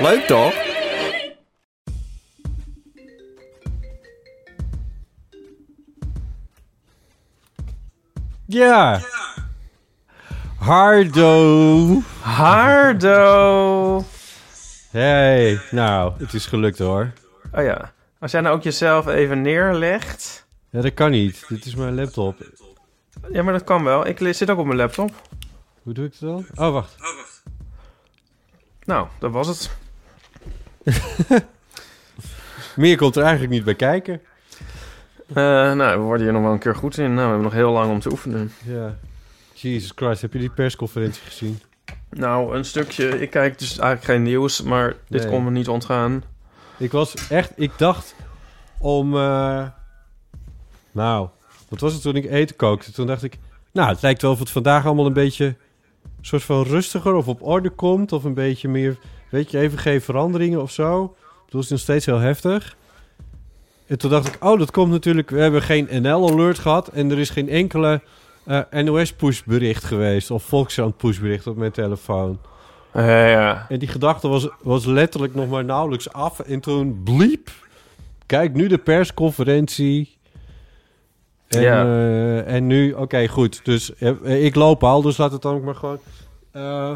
Leuk toch? Ja. Hardo. Hardo. Hey, nou, het is gelukt hoor. Oh ja. Als jij nou ook jezelf even neerlegt. Ja, dat kan niet. Dit is mijn laptop. Ja, maar dat kan wel. Ik zit ook op mijn laptop. Hoe doe ik het dan? Oh, wacht. Nou, dat was het. Meer komt er eigenlijk niet bij kijken. Eh, nou, we worden hier nog wel een keer goed in. Nou, we hebben nog heel lang om te oefenen. Ja. Jesus Christ, heb je die persconferentie gezien? Nou, een stukje. Ik kijk dus eigenlijk geen nieuws, maar dit kon me niet ontgaan. Ik was echt, ik dacht om, eh, nou, wat was het toen ik eten kookte? Toen dacht ik, nou, het lijkt wel of het vandaag allemaal een beetje, soort van rustiger of op orde komt. Of een beetje meer, weet je, even geen veranderingen of zo. Het is nog steeds heel heftig. En toen dacht ik, oh, dat komt natuurlijk, we hebben geen NL-alert gehad. En er is geen enkele eh, NOS-pushbericht geweest. Of Volkskrant-pushbericht op mijn telefoon. Eh, ja. En die gedachte was, was letterlijk nog maar nauwelijks af. En toen bliep. Kijk, nu de persconferentie. En, Ja. eh, en nu, oké, goed. Dus eh, ik loop al, dus laat het dan ook maar gewoon. Eh,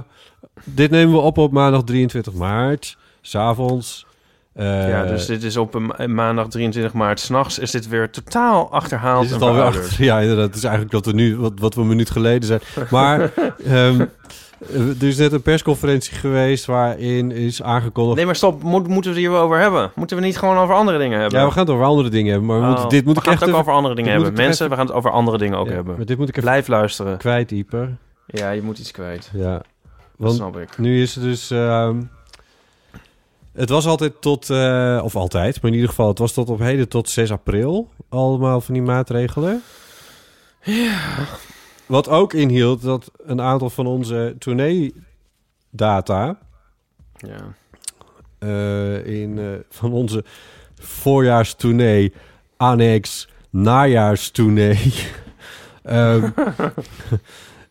dit nemen we op op maandag 23 maart, s'avonds. avonds. ja, dus dit is op een ma- maandag 23 maart. S'nachts is dit weer totaal achterhaald is het alweer achter, ja, inderdaad. Het is eigenlijk wat we nu, wat, wat we een minuut geleden zijn. Maar ehm, er is net een persconferentie geweest waarin is aangekondigd. Nee, maar stop. Moet, moeten we het hier wel over hebben? Moeten we niet gewoon over andere dingen hebben? Ja, we gaan het over andere dingen hebben. Maar we Oh, moeten, dit moet we ik gaan echt het ook even- over andere dingen hebben. Mensen, even- we gaan het over andere dingen ook Ja, hebben. Maar dit moet ik even Blijf luisteren. kwijt, Ieper. Ja, je moet iets kwijt. Ja. Want snap ik. nu is het dus... ehm, het was altijd tot... eh, of altijd, maar in ieder geval... Het was tot op heden tot 6 april. Allemaal van die maatregelen. Ja. Wat ook inhield dat een aantal van onze tournee-data... Ja. eh, in, eh, van onze voorjaarstournee... annex najaarstournee... Ehm,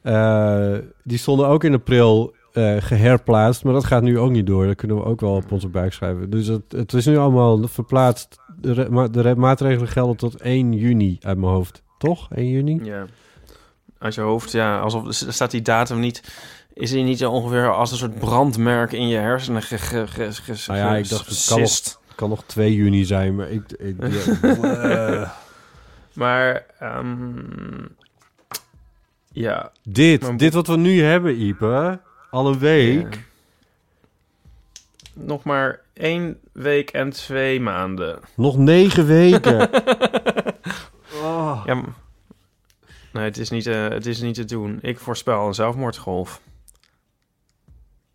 eh, die stonden ook in april eh, geherplaatst, maar dat gaat nu ook niet door. Dat kunnen we ook wel op onze buik schrijven. Dus het, het is nu allemaal verplaatst. De, re- ma- de re- maatregelen gelden tot 1 juni uit mijn hoofd. Toch? 1 juni? ja. Uit je hoofd, ja. Alsof staat die datum niet... Is die niet zo ongeveer als een soort brandmerk in je hersenen ge, ge, ge, ge- Nou ja, ik dacht, het kan nog, kan nog 2 juni zijn, maar ik... ik Maar, ehm, ja. dit, Maar- dit wat we nu hebben, Ipe, al een week... Ja. Nog maar één week en twee maanden. Nog negen weken. Oh. Ja, nee, het is, niet, eh, het is niet te doen. Ik voorspel een zelfmoordgolf.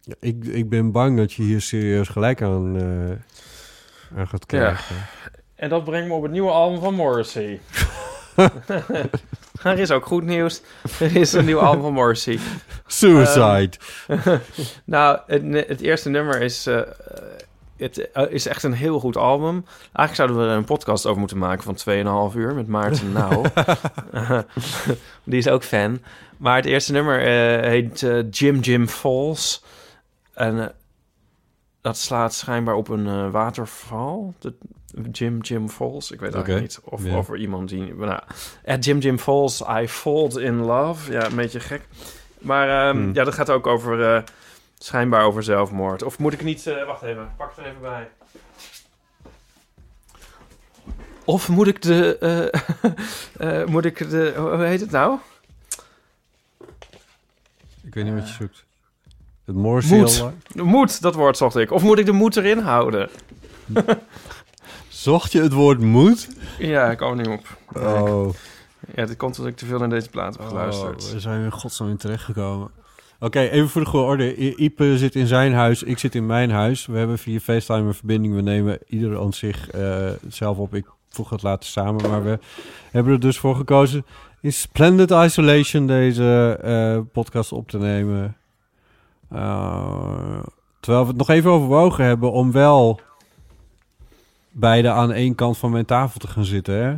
Ja, ik, ik ben bang dat je hier serieus gelijk aan, eh, aan gaat krijgen. En dat brengt me op het nieuwe album van Morrissey. er is ook goed nieuws. Er is een nieuw album van Morrissey. Suicide. Nou, het, het eerste nummer is, eh, het eh, is echt een heel goed album. Eigenlijk zouden we er een podcast over moeten maken van 2,5 uur met Maarten Nauw. Die is ook fan. Maar het eerste nummer eh, heet eh, Jim Jim Falls. En eh, dat slaat schijnbaar op een eh, waterval. De, Jim Jim Falls. Ik weet Oké, eigenlijk niet of over iemand die... Nou, at Jim Jim Falls, I Fold in Love. Ja, een beetje gek. Maar ehm, Hmm. ja, dat gaat ook over... eh, schijnbaar over zelfmoord. Of moet ik niet... eh, wacht even, pak het er even bij. Of moet ik de... eh, moet ik de... Hoe heet het nou? ik weet niet wat je zoekt. Het Morrissey Moed. moed, dat woord zocht ik. Of moet ik de moed erin houden? Zocht je het woord moed? Ja, ik kom er niet op. Oh. Ja, dit komt omdat ik te veel naar deze plaat heb geluisterd. we zijn in godsnaam in terechtgekomen. Oké, even voor de goede orde. I- Ipe zit in zijn huis, ik zit in mijn huis. We hebben via FaceTime een verbinding. We nemen ieder aan zich eh, zelf op. Ik voeg het later samen, maar we hebben er dus voor gekozen... in splendid isolation deze eh, podcast op te nemen. Eh, terwijl we het nog even overwogen hebben om wel... beide aan één kant van mijn tafel te gaan zitten, hè?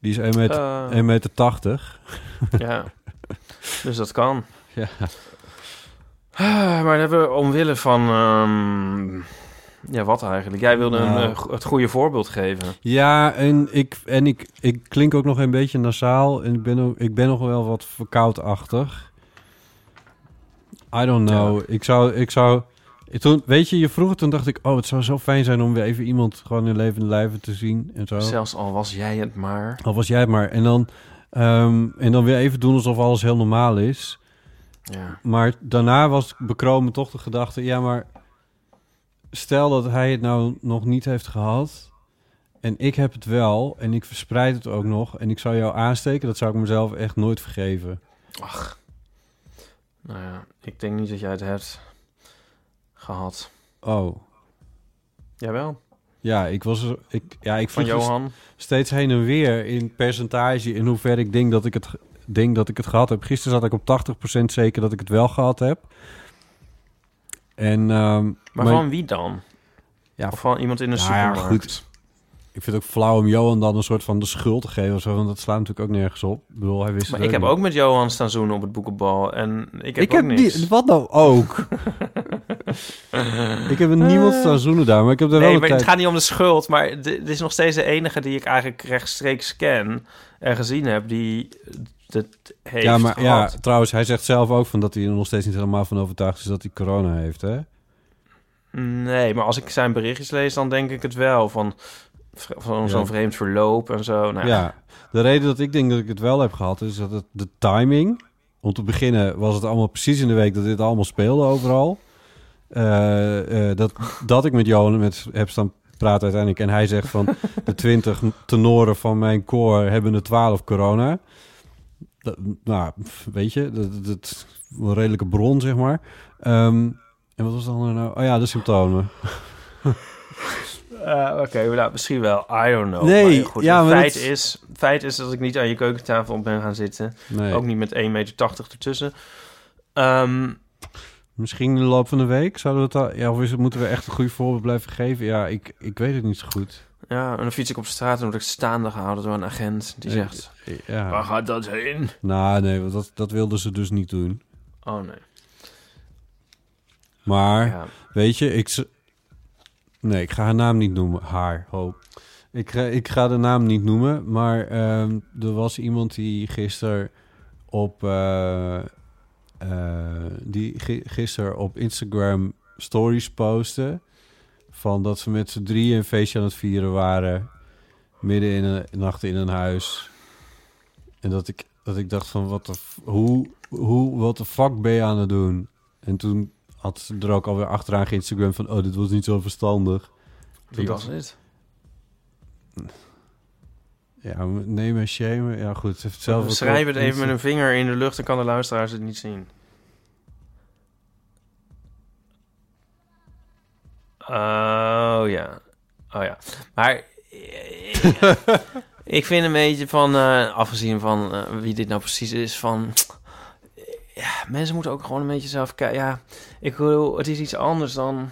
Die is 1 meter, 1 meter 80. Ja, dus dat kan. Ja. Ah, Maar dan hebben we omwille van... ehm, ja, wat eigenlijk? Jij wilde een, Nou. eh, het goede voorbeeld geven. Ja, en ik, en ik, ik klink ook nog een beetje nasaal. En ik ben, ook, ik ben nog wel wat verkoudachtig. I don't know. Ik zou... Ik zou toen, weet je, je vroeg het, toen dacht ik... Oh, het zou zo fijn zijn om weer even iemand gewoon in levende lijven te zien. En zo. Zelfs al was jij het maar. Al was jij het maar. En dan, ehm, en dan weer even doen alsof alles heel normaal is. Ja. Maar daarna was bekromen toch de gedachte... Ja, maar stel dat hij het nou nog niet heeft gehad... en ik heb het wel en ik verspreid het ook nog... en ik zou jou aansteken, dat zou ik mezelf echt nooit vergeven. Ach. Nou ja, ik denk niet dat jij het hebt gehad. Oh, Jawel, ja, ik was... er- Ik, ja, ik van dus Johan. steeds heen en weer in percentage... in hoever ik denk dat ik het, denk dat ik het gehad heb. Gisteren zat ik op 80% zeker dat ik het wel gehad heb. En, ehm, Maar, van wie dan? Ja, Of van iemand in de Nou ja, supermarkt? goed. Ik vind het ook flauw om Johan dan een soort van de schuld te geven of zo, want dat slaat natuurlijk ook nergens op. Ik bedoel, hij wist Maar ik heb niet. ook met Johan staan zoenen op het boekenbal. En ik heb ik ook heb niks. die, wat nou ook? ik heb met niemand staan zoenen daar, maar ik heb er wel Nee, een maar het gaat niet om de schuld. Maar dit is nog steeds de enige die ik eigenlijk rechtstreeks ken en gezien heb die het heeft Ja, maar ja, trouwens, hij zegt zelf ook van dat hij er nog steeds niet helemaal van overtuigd is dat hij corona heeft, hè? Nee, maar als ik zijn berichtjes lees, dan denk ik het wel. Van, van Ja. zo'n vreemd verloop en zo. Nou, Ja, de reden dat ik denk dat ik het wel heb gehad is dat het de timing. Om te beginnen was het allemaal precies in de week dat dit allemaal speelde overal. Eh, eh, dat, dat ik met Johan met, heb staan praten uiteindelijk. En hij zegt van de 20 tenoren van mijn koor hebben er 12 corona. Dat, nou, weet je, dat, dat is een redelijke bron, zeg maar. Ehm, en wat was dan nou? Oh ja, de symptomen. Eh, Oké, nou, misschien wel. I don't know. Nee, maar goed, ja, het maar feit, dat- is, feit is dat ik niet aan je keukentafel op ben gaan zitten. Nee. Ook niet met 1,80 meter ertussen. Ehm, Misschien in de loop van de week zouden we ja, of is het, moeten we echt een goede voorbeeld blijven geven? Ja, ik, ik weet het niet zo goed. ja, en dan fiets ik op straat en word ik staande gehouden door een agent die Eh, zegt... Ja. Waar gaat dat heen? Nou, nee, want dat, dat wilden ze dus niet doen. Oh nee. Maar, Ja. weet je, ik... Nee, ik ga haar naam niet noemen. Haar, hoop. Ik ga, ik ga de naam niet noemen, maar ehm, er was iemand die gisteren op... eh, eh, die gi- gisteren op Instagram stories postte... van dat ze met z'n drieën een feestje aan het vieren waren... midden in een nacht in een huis... En dat ik, dat ik dacht van, wat de, hoe, hoe, wat de fuck ben je aan het doen? En toen had ze er ook alweer achteraan geïnstagram van, oh, dit was niet zo verstandig. Wie Dat- was dit? Ja, nee, maar shamen. Ja, goed. Ze heeft zelf Schrijf het even met een vinger in de lucht, dan kan de luisteraars het niet zien. Oh ja. Oh ja. Maar ik vind een beetje van, eh, afgezien van eh, wie dit nou precies is, van ja, mensen moeten ook gewoon een beetje zelf kijken. Ja, ik bedoel, het is iets anders dan.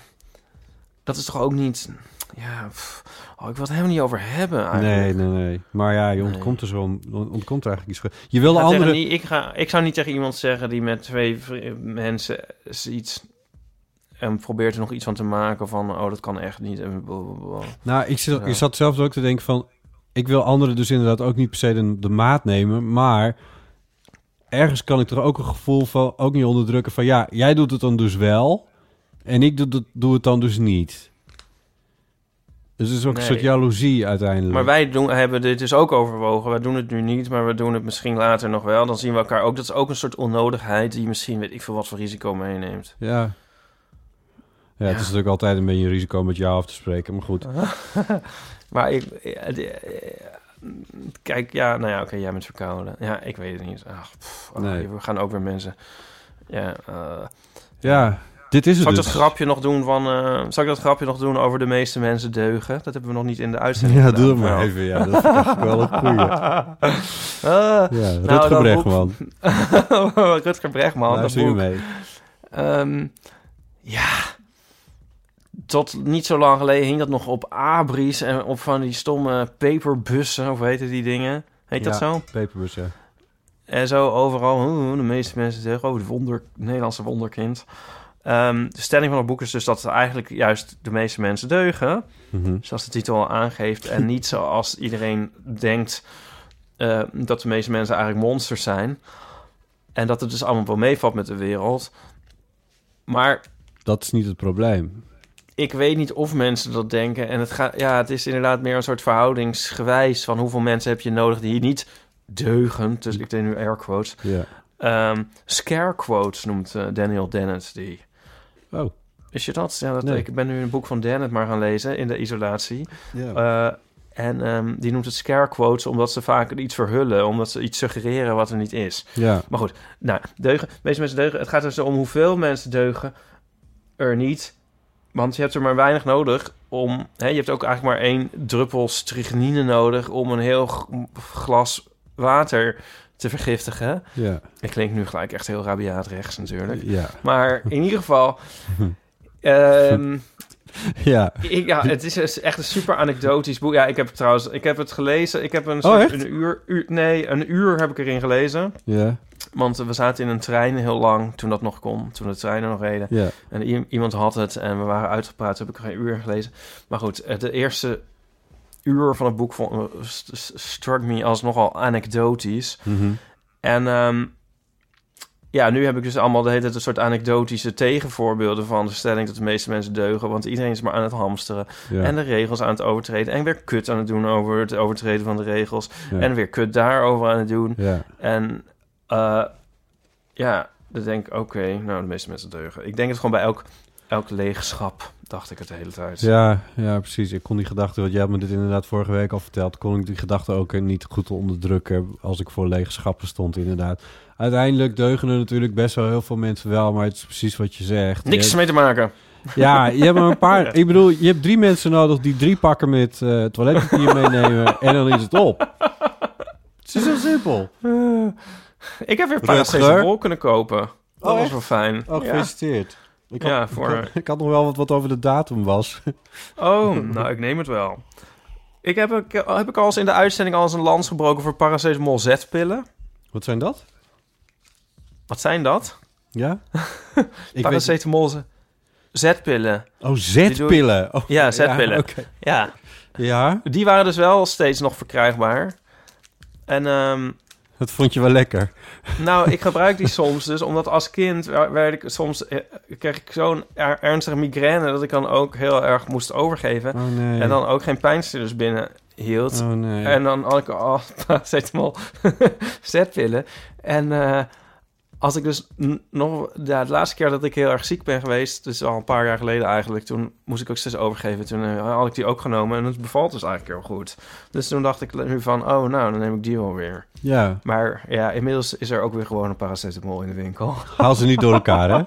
Dat is toch ook niet. Ja, pff, oh, ik wil het helemaal niet over hebben. Eigenlijk. Nee, nee, nee. Maar ja, je Nee. ontkomt er zo om, ontkomt er eigenlijk iets. Je tegen andere... nie- ik, ga, ik zou niet tegen iemand zeggen die met twee mensen iets... en probeert er nog iets van te maken van... oh, dat kan echt niet. En blablabla. Nou, ik zat, Ja. ik zat zelf ook te denken van... Ik wil anderen dus inderdaad ook niet per se de, de maat nemen, maar... Ergens kan ik er ook een gevoel van ook niet onderdrukken van... Ja, jij doet het dan dus wel en ik doe, het- doe het dan dus niet. Dus het is ook Nee. een soort jaloezie uiteindelijk. Maar wij doen, hebben dit dus ook overwogen. Wij doen het nu niet, maar we doen het misschien later nog wel. Dan zien we elkaar ook. Dat is ook een soort onnodigheid... die misschien, weet ik veel wat voor risico meeneemt. Ja. Ja, het is natuurlijk altijd een beetje een risico met jou af te spreken, maar goed. Maar ik... Kijk, ja, nou ja, oké, jij bent verkouden. Ja, ik weet het niet. Ach, pff, oh, Nee. We gaan ook weer mensen Ja, eh, Ja, dit is het zal ik dus. dat grapje nog doen van... zal ik dat grapje nog doen over de meeste mensen deugen? Dat hebben we nog niet in de uitzending Ja, gedaan. doe het maar Nou. even. Ja, dat echt wel een goeie. Ah, Ja, Nou, Rutger dan Bregman. Rutger Bregman, dat Luister je boek. mee. Ehm, ja, tot niet zo lang geleden hing dat nog op abris en op van die stomme paperbussen, of hoe heette die dingen? Heet dat zo? Paperbus, ja. En zo overal, de meeste mensen zeggen, oh, de wonder, Nederlandse wonderkind. Ehm, de stelling van het boek is dus dat eigenlijk juist de meeste mensen deugen, Mhm. zoals de titel al aangeeft, en niet zoals iedereen denkt eh, dat de meeste mensen eigenlijk monsters zijn. En dat het dus allemaal wel meevalt met de wereld. Maar Dat is niet het probleem. Ik weet niet of mensen dat denken. En het, gaat, ja, het is inderdaad meer een soort verhoudingsgewijs... van hoeveel mensen heb je nodig die hier niet deugen. Dus ik deed nu air quotes. Ja. Ehm, scare quotes noemt eh, Daniel Dennett die. Oh. Is je dat? Ja, dat Nee. Ik ben nu een boek van Dennett maar gaan lezen in de isolatie. Eh, en ehm, die noemt het scare quotes omdat ze vaak iets verhullen. Omdat ze iets suggereren wat er niet is. ja. Maar goed, nou, deugen. De meeste mensen deugen. Het gaat dus om hoeveel mensen deugen er niet. Want je hebt er maar weinig nodig om... Hè, je hebt ook eigenlijk maar één druppel strychnine nodig... om een heel glas water te vergiftigen. Ja. Ik klink nu gelijk echt heel rabiaat rechts natuurlijk. Ja. Maar in ieder geval... ehm, Ja. ik, ja, het is dus echt een super anekdotisch boek. Ja, ik heb het trouwens... Ik heb het gelezen. Ik heb een, Oh, soort- echt? een uur, uur... Nee, een uur heb ik erin gelezen. Ja. Want we zaten in een trein heel lang toen dat nog kon, toen de treinen nog reden. En iemand had het en we waren uitgepraat, heb ik geen uur gelezen. Maar goed, eh, de eerste uur van het boek vond, eh, struck me als nogal anekdotisch. Mhm. En ehm, ja, nu heb ik dus allemaal de hele tijd een soort anekdotische tegenvoorbeelden van de stelling dat de meeste mensen deugen. Want iedereen is maar aan het hamsteren Ja. en de regels aan het overtreden. En weer kut aan het doen over het overtreden van de regels. Ja. En weer kut daarover aan het doen. Ja. En eh, ja, dan denk ik, oké, nou, de meeste mensen deugen. Ik denk het gewoon bij elk, elk leegschap, dacht ik het de hele tijd. Ja, ja, precies. Ik kon die gedachte, want jij had me dit inderdaad vorige week al verteld, kon ik die gedachte ook eh, niet goed onderdrukken als ik voor lege schappen stond, inderdaad. Uiteindelijk deugen er natuurlijk best wel heel veel mensen wel, maar het is precies wat je zegt. Niks Je- mee te maken. Ja, je hebt maar een paar. Ik bedoel, je hebt drie mensen nodig die drie pakken met eh toiletpapier meenemen en dan is het op. Het is heel simpel. Ik heb weer paracetamol kunnen kopen. Dat was wel fijn. Oh, ja. gefeliciteerd. Ik had, Ja, voor- ik, had, ik had nog wel wat, wat over de datum was. Oh, nou, ik neem het wel. Ik heb, ik, heb ik al eens in de uitzending al eens een lans gebroken voor paracetamol Z-pillen. Wat zijn dat? Wat zijn dat? Ja? Paracetamol Z-pillen. Oh, zetpillen. Oh, Ja, zetpillen. oké. Ja, Ja, die waren dus wel steeds nog verkrijgbaar. En ehm, dat vond je wel lekker. Nou, ik gebruik die soms dus, omdat als kind werd ik soms eh, kreeg ik zo'n er- ernstige migraine dat ik dan ook heel erg moest overgeven Oh nee. en dan ook geen pijnstillers binnen hield. Oh nee. En dan had ik al paracetamol zetpillen. En eh, als ik dus nog... Ja, de laatste keer dat ik heel erg ziek ben geweest... dus al een paar jaar geleden eigenlijk... toen moest ik ook steeds overgeven. Toen eh, had ik die ook genomen en het bevalt dus eigenlijk heel goed. Dus toen dacht ik nu van... oh, nou, dan neem ik die wel weer. Ja, Maar ja, inmiddels is er ook weer gewoon een paracetamol in de winkel. haal ze niet door elkaar, hè?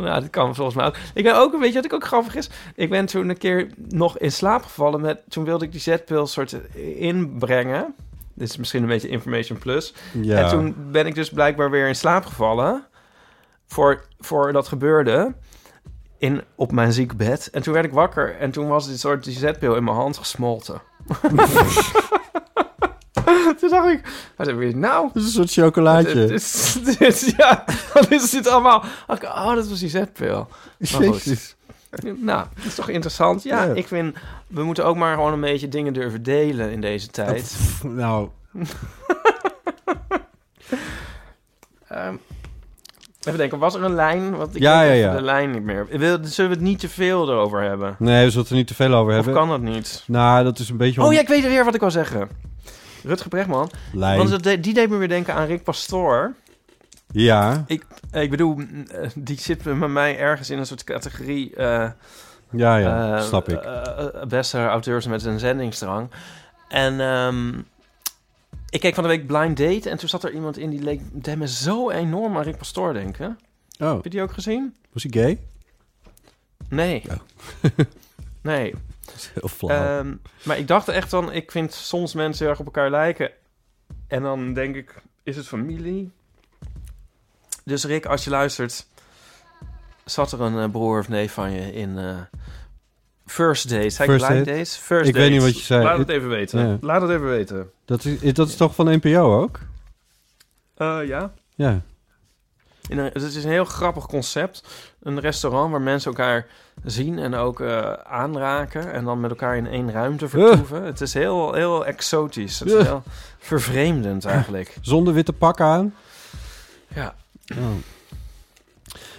nou, dat kan volgens mij ook. Ik ben ook, weet je wat ik ook grappig is? Ik ben toen een keer nog in slaap gevallen met... Toen wilde ik die zetpil soort inbrengen. Dit is misschien een beetje information plus. Ja. En toen ben ik dus blijkbaar weer in slaap gevallen. Voor, voor dat gebeurde. In, op mijn ziekbed. En toen werd ik wakker. En toen was dit soort zetpil in mijn hand gesmolten. toen dacht ik, wat heb je nou? Het is een soort chocolaatje. Dit is, dit, ja, wat is dit allemaal? Dacht ik, Oh, dat was die zetpil. Jezus. Nou, dat is toch interessant? Ja, Ja. ik vind, we moeten ook maar gewoon een beetje dingen durven delen in deze tijd. Pff, Nou, Ehm, even denken, was er een lijn? Want ik Ja, ja, ja. de lijn niet meer. Wil, zullen we het niet te veel erover hebben? nee, we zullen het er niet te veel over Of hebben. kan dat niet? Nou, dat is een beetje... Oh ja, ik weet weer wat ik wil zeggen. Rutger Bregman. Lijn. Want dat de- die deed me weer denken aan Rick Pastoor. Ja, Ik, ik bedoel, eh, die zit met mij ergens in een soort categorie... eh, ja, ja. eh, snap ik. eh, beste auteurs met een zendingsdrang. En ehm, Ik keek van de week Blind Date en toen zat er iemand in die leek deed me zo enorm aan Rick Pastoor denken. Oh, Heb je die ook gezien? was hij gay? Nee. nee. Dat is heel flauw. Ehm, maar ik dacht echt van, ik vind soms mensen heel erg op elkaar lijken. En dan denk ik, is het familie? Dus Rick, als je luistert, zat er een eh, broer of neef van je in eh, First Dates? Zei First Date? dates? First Ik weet niet wat je zei. Laat het even weten. Ja. Laat het even weten. dat, is, dat is toch van NPO ook? Eh, ja. Ja. In een, het is een heel grappig concept. Een restaurant waar mensen elkaar zien en ook eh, aanraken. En dan met elkaar in één ruimte vertoeven. Het is heel, heel exotisch. Het is heel vervreemdend eigenlijk. Zonder witte pak aan? Ja. Oh.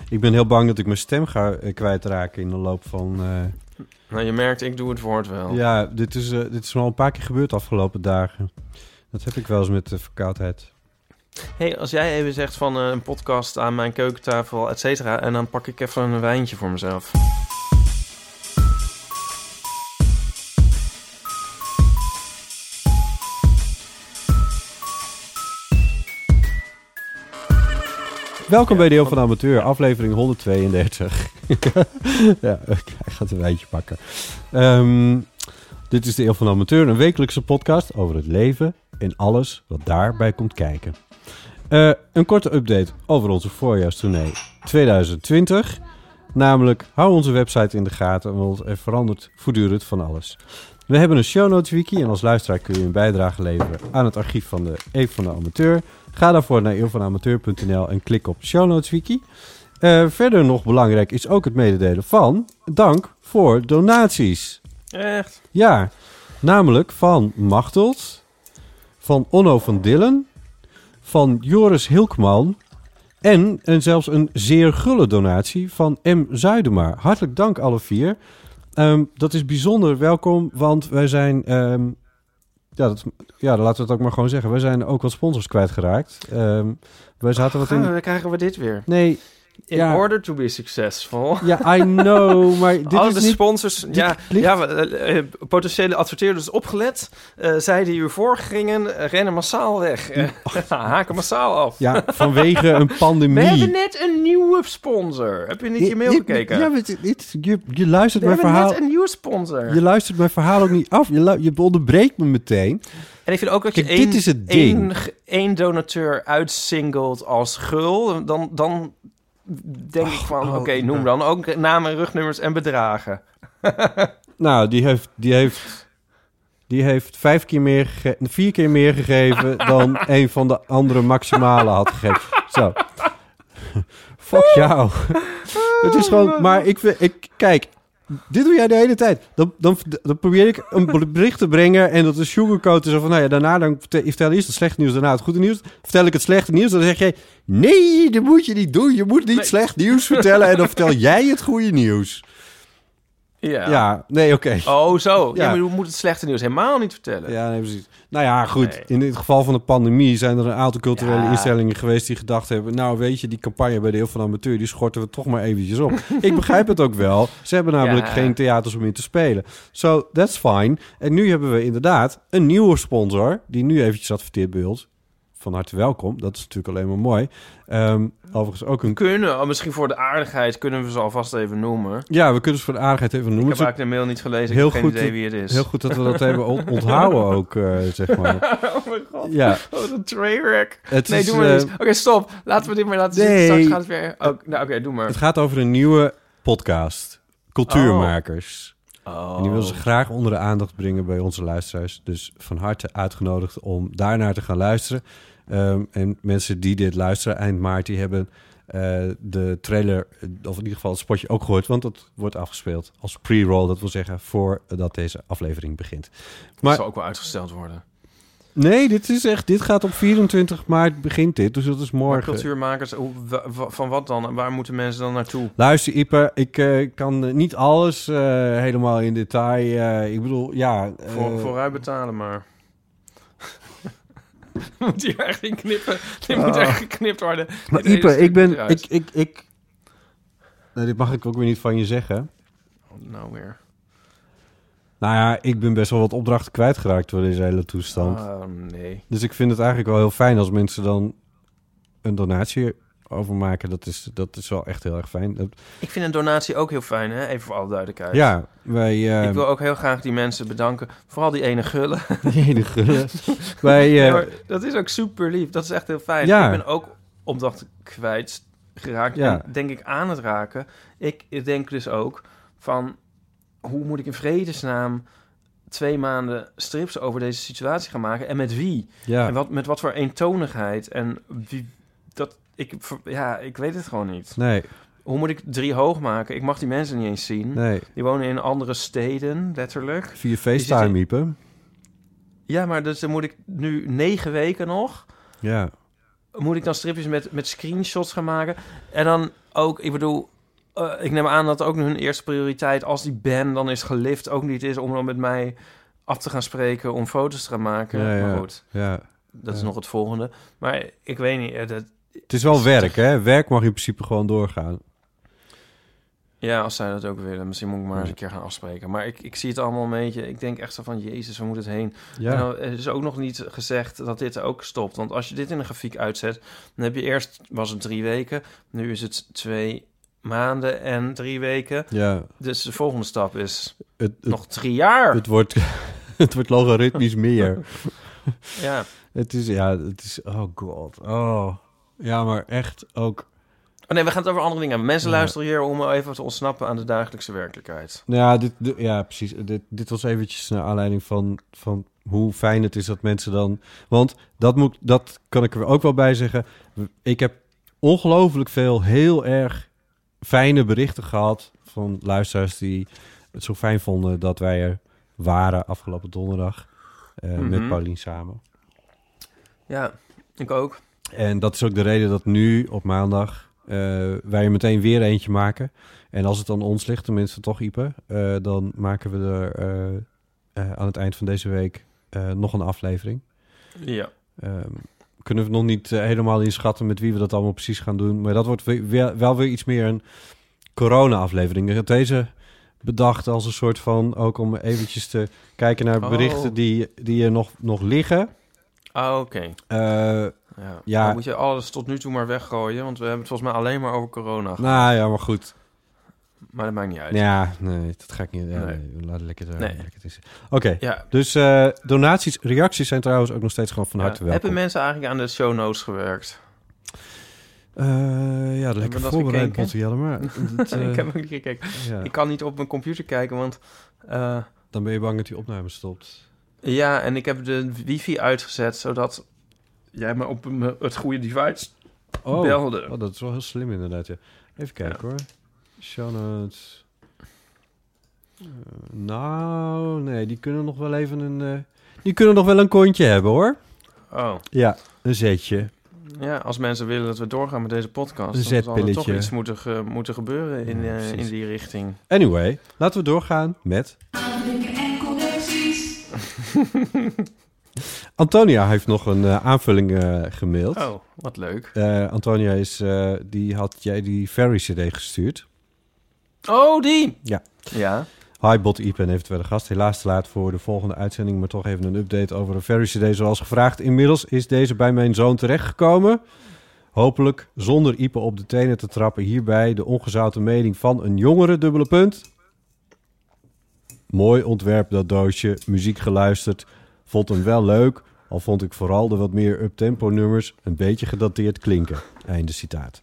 Ik ben heel bang dat ik mijn stem ga eh, kwijtraken in de loop van... eh, Nou, je merkt, ik doe het woord wel. Ja, dit is, eh, dit is wel een paar keer gebeurd de afgelopen dagen. Dat heb ik wel eens met de verkoudheid. hey, als jij even zegt van een podcast aan mijn keukentafel, et cetera... en dan pak ik even een wijntje voor mezelf. Welkom bij Deel van de Amateur, aflevering 132. ja, hij gaat een wijntje pakken. Ehm, dit is de Deel van de Amateur, een wekelijkse podcast over het leven en alles wat daarbij komt kijken. Eh, een korte update over onze voorjaarstournee 2020. Namelijk, hou onze website in de gaten, want er verandert voortdurend van alles. We hebben een show notes wiki en als luisteraar kun je een bijdrage leveren aan het archief van de Eeuw van de Amateur. Ga daarvoor naar eeuwvanamateur.nl en klik op show notes wiki. Eh, verder nog belangrijk is ook het mededelen van dank voor donaties. Echt? Ja, namelijk van Machteld, van Onno van Dillen, van Joris Hilkman en, en zelfs een zeer gulle donatie van M. Zuidema. Hartelijk dank alle vier. Ehm, dat is bijzonder welkom, want wij zijn... ehm, ja, dat, ja, dan laten we het ook maar gewoon zeggen. Wij zijn ook wat sponsors kwijtgeraakt. Ehm wij zaten wat we- in... dan krijgen we dit weer. Nee, In Ja. order to be successful. ja, I know, maar dit Alle is de niet... sponsors, ja, ligt- ja we, eh, eh, potentiële adverteerders opgelet. eh zij die u voorgingen, eh, rennen massaal weg. Eh, haken massaal af. Ja, vanwege een We pandemie. hebben net een nieuwe sponsor. Heb je niet je mail gekeken? Ja, je, je luistert we mijn hebben verhaal. net een nieuwe sponsor. Je luistert mijn verhaal ook niet af. Je, je onderbreekt me meteen. En ik vind ook dat je Kijk, één, dit is het ding. één, één donateur uitsingelt als gul. Dan, dan denk ik van, oh, oké, noem dan ook namen, rugnummers en bedragen. Nou, die heeft, die heeft, die heeft vijf keer meer vier keer meer gegeven dan een van de andere maximale had gegeven. Zo. Fuck jou. Het is gewoon, maar ik, ik, kijk, dit doe jij de hele tijd. Dan, dan, dan probeer ik een bericht te brengen en dat is sugarcoaten. Zo van, nou ja, daarna dan vertel, eerst het slechte nieuws, daarna het goede nieuws. Vertel ik het slechte nieuws, dan zeg jij, nee, dat moet je niet doen. Je moet niet Nee. slecht nieuws vertellen en dan vertel jij het goede nieuws. Ja. Ja, nee, oké. Oh, zo. Ja. Ja. maar je moet het slechte nieuws helemaal niet vertellen. Ja, nee, precies. Nou ja, goed. Nee. In het geval van de pandemie zijn er een aantal culturele Ja. instellingen geweest die gedacht hebben... nou, weet je, die campagne bij de Heel van de Amateur... die schorten we toch maar eventjes op. Ik begrijp het ook wel. Ze hebben namelijk geen theaters om in te spelen. So, that's fine. En nu hebben we inderdaad een nieuwe sponsor... die nu eventjes adverteert bij ons. Van harte welkom. Dat is natuurlijk alleen maar mooi. Ehm, overigens ook een... Kunnen, oh, misschien voor de aardigheid, kunnen we ze alvast even noemen. Ja, we kunnen ze voor de aardigheid even Ik noemen. heb Het is eigenlijk de mail niet gelezen. Heel ik heb geen goed idee dat- wie het is. Heel goed dat we dat hebben on- onthouden ook, eh, zeg maar. oh mijn god. Ja, Wat een trainwreck. het Nee, is... doe maar eh. Oké, stop. Laten we dit maar laten Nee. zitten. Straks gaat het weer... Oh, nou, oké, doe maar. Het gaat over een nieuwe podcast. Cultuurmakers. Oh. En die wil ze graag onder de aandacht brengen bij onze luisteraars. Dus van harte uitgenodigd om daarnaar te gaan luisteren. Ehm, en mensen die dit luisteren eind maart, die hebben eh, de trailer, of in ieder geval het spotje ook gehoord. Want dat wordt afgespeeld als pre-roll. Dat wil zeggen voordat deze aflevering begint. Dat Maar zal ook wel uitgesteld worden. nee, dit is echt, dit gaat op 24 maart begint dit. Dus dat is Maar morgen. cultuurmakers, wa- wa- van wat dan? En Waar moeten mensen dan naartoe? Luister, Ipe, ik eh, kan niet alles eh, helemaal in detail. ik bedoel, ja. Voor, vooruit betalen maar. moet hier echt in knippen? Dit moet echt geknipt worden. Maar Dit Ipe, ik ben. eruit. Ik, ik, ik, nee, dit mag ik ook weer niet van je zeggen. Oh, nou weer. Nou ja, ik ben best wel wat opdrachten kwijtgeraakt door deze hele toestand. Oh, nee. Dus ik vind het eigenlijk wel heel fijn als mensen dan een donatie overmaken. Dat is, dat is wel echt heel erg fijn. Dat- Ik vind een donatie ook heel fijn, hè? Even voor alle duidelijkheid. ja, wij... eh, Ik wil ook heel graag die mensen bedanken. Vooral die ene gullen. die hele gulle. wij... Ja, maar dat is ook super lief. Dat is echt heel fijn. Ja. Ik ben ook opdrachten kwijt geraakt. Ja. En denk ik aan het raken. Ik denk dus ook van... Hoe moet ik in vredesnaam twee maanden strips over deze situatie gaan maken? En met wie? ja. En wat, met wat voor eentonigheid? En wie... Dat, ik, ja, ik weet het gewoon niet. Nee, Hoe moet ik drie hoog maken? Ik mag die mensen niet eens zien. nee. Die wonen in andere steden, letterlijk. Via FaceTime, Miepen. Ja, maar dus dan moet ik nu negen weken nog... Ja. moet ik dan stripjes met, met screenshots gaan maken. En dan ook, ik bedoel, eh, ik neem aan dat ook hun eerste prioriteit, als die ban dan is gelift, ook niet is om dan met mij af te gaan spreken om foto's te gaan maken. Ja, ja. Maar goed, ja. dat is nog het volgende. Maar ik weet niet, eh, dat, Het is wel werk, hè? Werk mag in principe gewoon doorgaan. ja, als zij dat ook willen, misschien moet ik maar eens een keer gaan afspreken. Maar ik, ik zie het allemaal een beetje, ik denk echt zo van, jezus, waar moet het heen? Ja. Nou, er is ook nog niet gezegd dat dit ook stopt. Want als je dit in een grafiek uitzet, dan heb je eerst, was het drie weken, nu is het twee maanden en drie weken. ja. Dus de volgende stap is Het, het, nog drie jaar. het, wordt, het wordt logaritmisch meer. ja. Het is, ja, het is, oh god. Oh. Ja, maar echt ook... Oh nee, we gaan het over andere dingen hebben. Mensen Ja. luisteren hier om even te ontsnappen aan de dagelijkse werkelijkheid. Ja, dit, dit- ja precies. Dit, dit was eventjes naar aanleiding van, van hoe fijn het is dat mensen dan... Want dat, moet, dat kan ik er ook wel bij zeggen. Ik heb ongelooflijk veel heel erg fijne berichten gehad... van luisteraars die het zo fijn vonden dat wij er waren afgelopen donderdag. eh, Met Mhm. Paulien samen. Ja, ik ook. En dat is ook de reden dat nu op maandag eh, wij er meteen weer eentje maken. En als het aan ons ligt, tenminste toch Ipe, eh, dan maken we er eh, aan het eind van deze week nog een aflevering. Ja. Ehm, kunnen we nog niet helemaal inschatten met wie we dat allemaal precies gaan doen. Maar dat wordt weer, wel weer iets meer een corona-aflevering. Ik had deze bedacht als een soort van, ook om eventjes te kijken naar Oh. berichten die, die er nog, nog liggen. Ah, oké. Ja. Ja. Dan moet je alles tot nu toe maar weggooien, want we hebben het volgens mij alleen maar over corona. gehad. nou ja, maar goed. Maar dat maakt niet uit. Ja, nee, dat ga ik niet. Ja, Nee. nee. laat het lekker, uh, Nee. het is. Oké, Ja. dus eh, donaties, reacties zijn trouwens ook nog steeds gewoon van Ja. harte welkom. Hebben mensen eigenlijk aan de show notes gewerkt? Eh, ja, lekker voorbereid, maar dat, eh, ik heb ook niet gekeken. ja, Ik kan niet op mijn computer kijken, want... eh, dan ben je bang dat die opname stopt. ja, en ik heb de wifi uitgezet, zodat jij me op me- het goede device Oh, belde. oh, dat is wel heel slim inderdaad, ja. Even kijken Ja. hoor. Show notes. Eh, nou, nee, die kunnen nog wel even een... eh, die kunnen nog wel een kontje hebben hoor. Oh, Ja, een zetje. ja, als mensen willen dat we doorgaan met deze podcast... Een dan zal er toch iets moeten, ge- moeten gebeuren in, Ja, eh, in die richting. Anyway, laten we doorgaan met... Antonia heeft nog een eh, aanvulling eh, gemaild. Oh, wat leuk. Eh, Antonia is, die had jij die Ferry CD gestuurd. Oh, die! Ja. Ja. Hi, Bot Ipe en eventuele gast. Helaas te laat voor de volgende uitzending, maar toch even een update over de Ferry CD zoals gevraagd. Inmiddels is deze bij mijn zoon terechtgekomen. Hopelijk zonder Ipe op de tenen te trappen. Hierbij de ongezouten mening van een jongere dubbele punt. Mooi ontwerp dat doosje, muziek geluisterd. Vond hem wel leuk, al vond ik vooral de wat meer uptempo nummers een beetje gedateerd klinken. Einde citaat.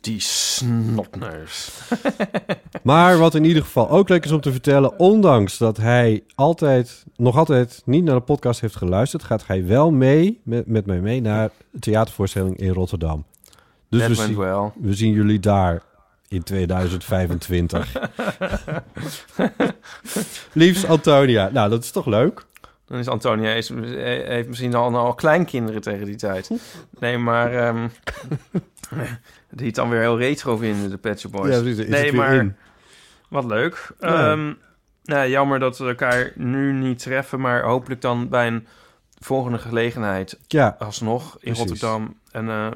Die snotneus. Maar wat in ieder geval ook leuk is om te vertellen, ondanks dat hij altijd, nog altijd niet naar de podcast heeft geluisterd, gaat hij wel mee, met, met mij mee, naar de theatervoorstelling in Rotterdam. Dus we zien jullie daar in 2025. Liefst Antonia. Nou, dat is toch leuk? Dan is Antonia is, heeft misschien al, al kleinkinderen tegen die tijd. Nee, maar ehm, die het dan weer heel retro vinden, de Pet Shop Boys. Ja, precies, nee, maar in. wat leuk. Ja. Ehm, nou, jammer dat we elkaar nu niet treffen, maar hopelijk dan bij een volgende gelegenheid Ja, alsnog in Precies. Rotterdam. En eh,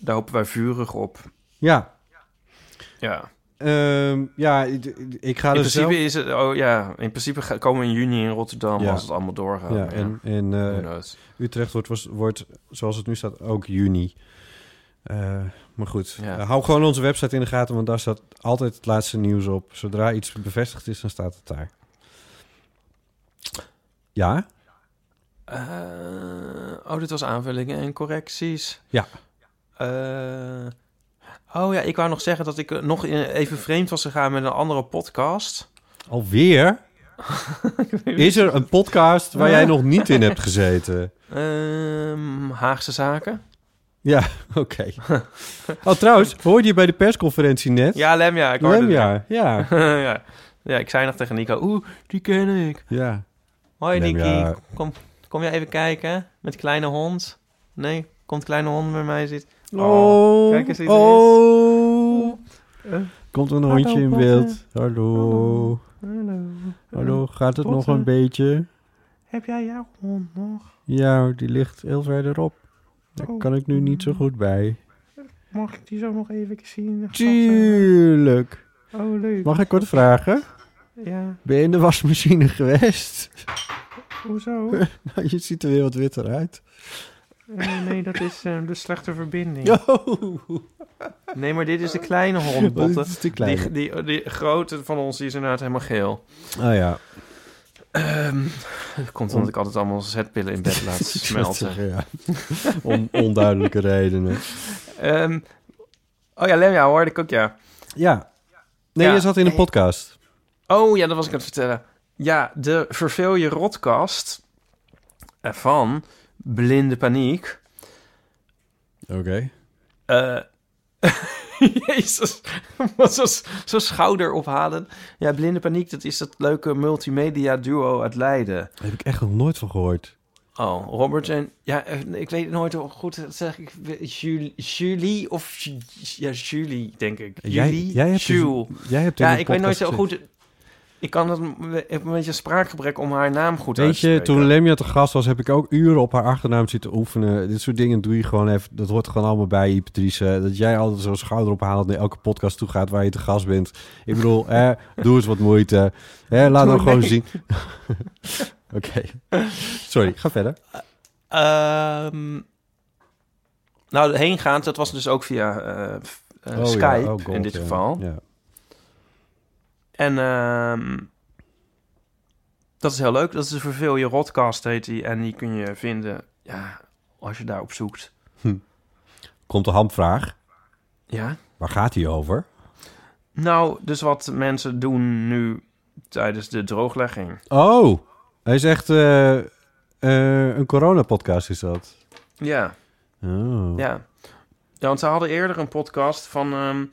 daar hopen wij vurig op. ja. Ja. Ehm, ja, ik, ga In er principe zelf... is het... Oh ja, in principe komen we in juni in Rotterdam Ja. als het allemaal doorgaat. Ja, en, eh. Utrecht wordt, wordt, zoals het nu staat, ook juni. Eh, maar goed, Ja. Hou gewoon onze website in de gaten, want daar staat altijd het laatste nieuws op. Zodra iets bevestigd is, dan staat het daar. Ja? Eh, oh, dit was aanvullingen en correcties. Ja. Eh, oh ja, ik wou nog zeggen dat ik eh, nog even vreemd was gegaan met een andere podcast. Alweer? Is er een podcast waar jij nog niet in hebt gezeten? Ehm, Haagse Zaken. Ja, oké. Oh, trouwens, hoorde je bij de persconferentie net? Ja, Lemja. Ik hoorde Lemja, ja. ja. ja, ik zei nog tegen Nico, oeh, die ken ik. Ja. Hoi Lemja. Niki, kom, kom jij even kijken met kleine hond? Nee, komt kleine hond bij mij zitten. Oh, kijk eens oh. Eh, Komt een Hallo, hondje in beeld. Hallo. Hallo. Hallo, gaat het nog een beetje? Heb jij jouw hond nog? Ja, die ligt heel verderop. Daar Oh. kan ik nu niet zo goed bij. Mag ik die zo nog even zien? Tuurlijk. Oh, leuk. Mag ik wat vragen? Ja, Ben je in de wasmachine geweest? hoezo? Nou, je ziet er weer wat witter uit. Eh, nee, dat is de slechte verbinding. Oh, Nee, maar dit is de kleine hond, wat Botte. is die kleine. Die, die, die grote van ons die is inderdaad helemaal geel. Oh ja. Ehm dat komt omdat ik altijd allemaal zetpillen in bed laat smelten. Ja. Om onduidelijke redenen. Ehm, oh ja, Lemja hoorde ik ook, ja. Ja. Nee, Ja. je zat in een podcast. Oh ja, dat was ik aan het vertellen. Ja, de Verveel je Rotkast eh, van Blinde Paniek. Oké. Eh Jezus, wat zo, zo schouderophalen. Ja, Blinde Paniek, dat is dat leuke multimedia duo uit Leiden. Daar heb ik echt nog nooit van gehoord. Oh, Robert en... Ja, eh, ik weet nooit hoe goed zeg ik. Julie, Julie of... Ja, Julie, denk ik. Jij, Julie, jij hebt, Jules. dus- jij hebt Ja, ik weet nooit zo goed... Ik kan dat... Ik heb een beetje spraakgebrek om haar naam goed uit Weet te je, spreken. toen Lemja te gast was, heb ik ook uren op haar achternaam zitten oefenen. Dit soort dingen doe je gewoon even. Dat hoort gewoon allemaal bij, je, Patrice. Dat jij altijd zo'n schouder ophalend naar elke podcast toe gaat waar je te gast bent. Ik bedoel, hè, doe eens wat moeite. Hè, laat dan gewoon zien. Oké. Sorry, ga verder. Ehm, nou, heen gaan, dat was dus ook via eh, eh, Oh, ja. Skype Oh, God, in dit ja. geval. Ja. En ehm, dat is heel leuk. Dat is de Verveel je Rodcast heet die. En die kun je vinden, ja, als je daarop zoekt. Komt de hamvraag. Ja. Waar gaat hij over? Nou, dus wat mensen doen nu tijdens de drooglegging. Oh, hij is echt eh, eh, een coronapodcast is dat. Ja, Oh. ja. Ja, want ze hadden eerder een podcast van... ehm,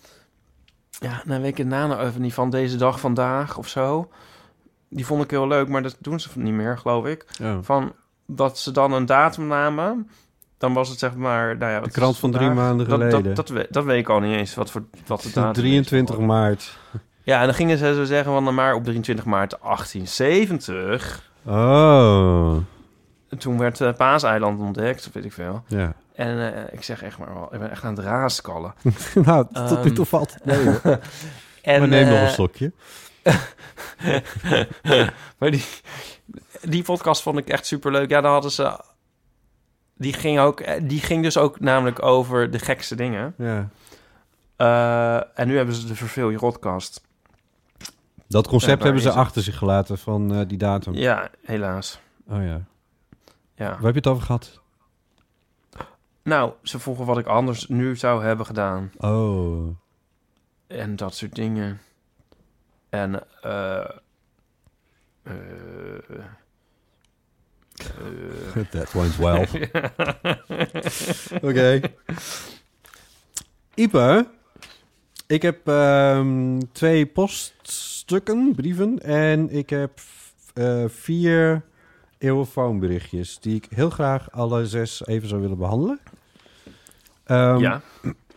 ja, weet ik het naam nou even niet. Van deze dag vandaag of zo. Die vond ik heel leuk, maar dat doen ze niet meer, geloof ik. Oh. Van dat ze dan een datum namen. Dan was het zeg maar... Nou ja, De krant van drie maanden Dat, geleden. dat, dat, weet, dat weet ik al niet eens, wat, voor, wat de datum is. 23 maart. Ja, en dan gingen ze zo zeggen van... nou, Maar op 23 maart 1870... Oh, Toen werd uh, Paaseiland ontdekt, of weet ik veel. ja. En eh, ik zeg echt maar wel, ik ben echt aan het raaskallen. nou, tot nu Ehm, toe valt het mee. hoor. En, maar neem nog eh, een slokje. maar die, die podcast vond ik echt super leuk. Ja, dan hadden ze. Die ging, ook, eh, die ging dus ook namelijk over de gekste dingen. Ja. Eh, en nu hebben ze de Verveel je Rodcast. Dat concept hebben ze achter zich gelaten van eh, die datum. Ja, helaas. Oh ja. Ja. Waar heb je het over gehad? Nou, ze vroegen wat ik anders nu zou hebben gedaan. Oh. En dat soort dingen. En eh eh, eh, That went well. Oké. Ipe, ik heb ehm, twee poststukken, brieven, en ik heb eh, vier eeuwenfoonberichtjes die ik heel graag alle zes even zou willen behandelen. Ehm, ja.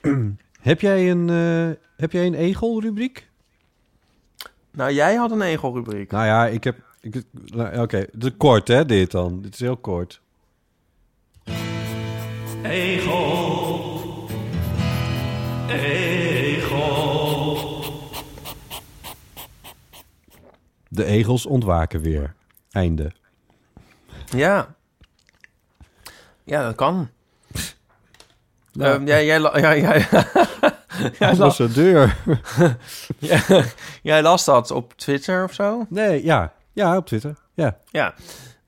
Heb jij een, eh, heb jij een egel-rubriek? Nou, jij had een egelrubriek. Nou ja, ik heb... ik- nou, Oké, de kort hè, dit dan. Dit is heel kort. Egel, egel, De egels ontwaken weer. Einde. Ja. Ja, dat kan. Ja. Ja, jij, la- ja, jij, Ambassadeur. ja, jij las dat op Twitter of zo? Nee, ja. Ja, op Twitter. Ja. Ja.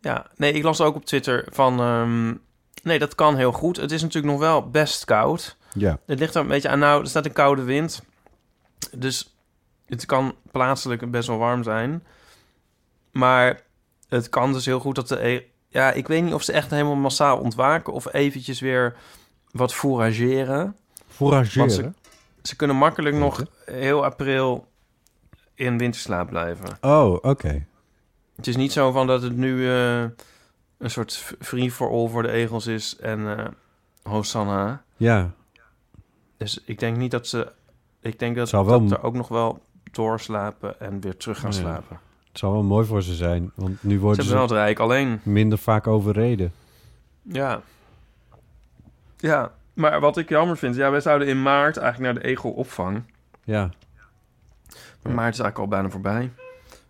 ja. Nee, ik las ook op Twitter van... ehm, nee, dat kan heel goed. Het is natuurlijk nog wel best koud. Ja. Het ligt er een beetje aan. Nou, er staat een koude wind. Dus het kan plaatselijk best wel warm zijn. Maar het kan dus heel goed dat de... e- Ja, ik weet niet of ze echt helemaal massaal ontwaken... of eventjes weer wat fourageren. Fourageren. Ze kunnen makkelijk nog heel april in winterslaap blijven. Oh, oké. Het is niet zo van dat het nu eh, een soort free for all voor de egels is en eh Hosanna. Ja. Dus ik denk niet dat ze... Ik denk dat, Zou wel dat m- er ook nog wel doorslapen en weer terug gaan slapen. Het zou wel mooi voor ze zijn. Want nu Ze worden hebben ze wel het rijk, alleen... minder vaak overreden. Ja. Ja, maar wat ik jammer vind... Ja, wij zouden in maart eigenlijk naar de egelopvang. Ja. Maar maart is eigenlijk al bijna voorbij.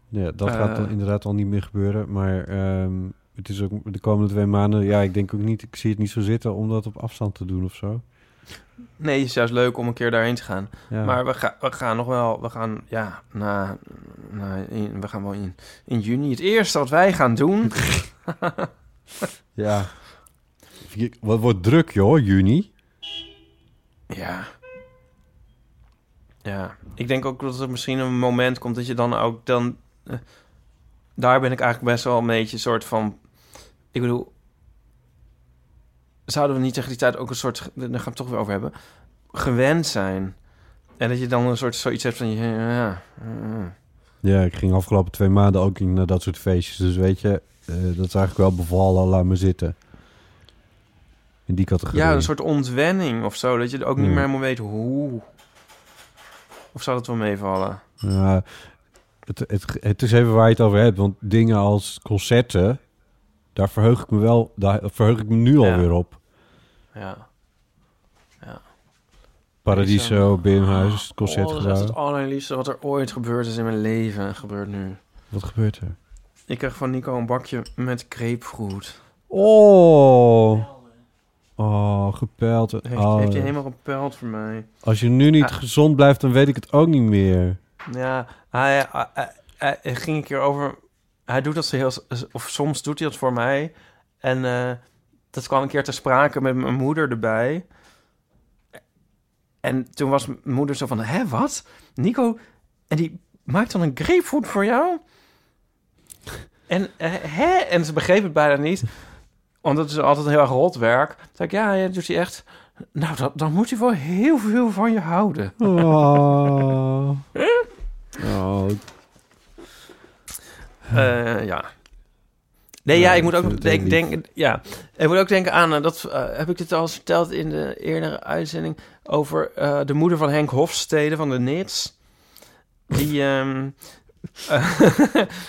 Ja, dat gaat dan Eh. inderdaad al niet meer gebeuren. Maar ehm, het is ook de komende twee maanden... Ja, ik denk ook niet... Ik zie het niet zo zitten om dat op afstand te doen of zo. Nee, het is juist leuk om een keer daarheen te gaan. Ja. Maar we, ga, we gaan nog wel, we gaan, ja, na, na, in, we gaan wel in, in juni. Het eerste wat wij gaan doen, Ja. Wat wordt druk, joh, juni. ja, ja, ik denk ook dat er misschien een moment komt dat je dan ook dan, eh, daar ben ik eigenlijk best wel een beetje soort van, ik bedoel, zouden we niet tegen die tijd ook een soort, daar gaan we het toch weer over hebben, gewend zijn. En dat je dan een soort zoiets hebt van, ja, ja, ja, ja. Ja, ik ging afgelopen twee maanden ook in naar dat soort feestjes. Dus weet je, eh, dat is eigenlijk wel bevallen. Laat me zitten. In die categorie. Ja, een soort ontwenning of zo. Dat je ook niet Hmm. meer helemaal weet hoe. Of zou dat wel meevallen? Ja, het, het, het is even waar je het over hebt. Want dingen als concerten, daar verheug ik me wel, daar verheug ik me nu Ja. alweer op. Ja. Paradiso, Zo. Binnenhuis, Oh, concertgebouw. dat is het allerliefste wat er ooit gebeurd is in mijn leven. Gebeurt nu. Wat gebeurt er? Ik kreeg van Nico een bakje met grapefruit. Oh, oh gepeld. Heeft, Oh, heeft hij helemaal gepeld voor mij. Als je nu niet Ah. gezond blijft, dan weet ik het ook niet meer. Ja, hij, hij, hij- hij ging een keer over... Hij doet dat zo heel... Of soms doet hij dat voor mij. En eh, dat kwam een keer ter sprake met mijn moeder erbij. En toen was mijn moeder zo van... Hé, wat? Nico? En die maakt dan een grapefruit voor jou? En, eh, hè? En ze begreep het bijna niet. Want dat is altijd heel erg rot werk. Toen zei ik, ja, ja, dat doet hij echt... Nou, dan, dan moet hij wel heel veel van je houden. Oh. oh. Eh, ja. Nee, ja, Ja, ik moet ik ook het heel denk, denken. Ja, ik moet ook denken aan eh, dat eh, heb ik dit al eens verteld in de eerdere uitzending over eh, de moeder van Henk Hofstede van de Nits. Die, ehm eh,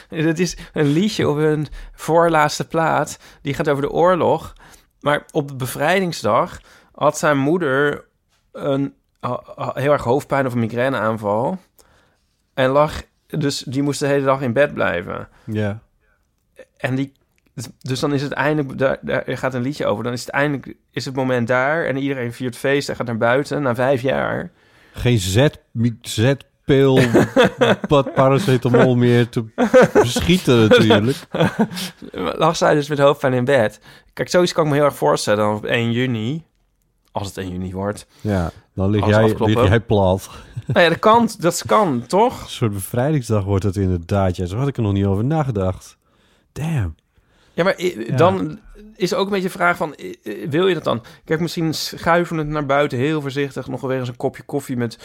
dat is een liedje op hun voorlaatste plaat. Die gaat over de oorlog. Maar op de bevrijdingsdag had zijn moeder een heel erg hoofdpijn of een migraineaanval. En lag, dus die moest de hele dag in bed blijven. Ja. En die, dus dan is het eindelijk, daar, daar gaat een liedje over. Dan is het eindelijk, is het moment daar en iedereen viert feest en gaat naar buiten na vijf jaar. Geen Z, Z-pil, wat paracetamol meer te beschieten natuurlijk. Lag zij dus met hoofdpijn in bed. Kijk, zoiets kan ik me heel erg voorstellen dan op 1 juni. Als het 1 juni wordt. Ja, dan lig jij, lig jij plat. Nou ja, dat kan, dat kan, toch? Een soort bevrijdingsdag wordt het inderdaad. Ja, zo had ik er nog niet over nagedacht. Damn. Ja, maar dan is ook een beetje de vraag van, wil je dat dan? Kijk, misschien schuiven het naar buiten heel voorzichtig. Nog wel weer eens een kopje koffie met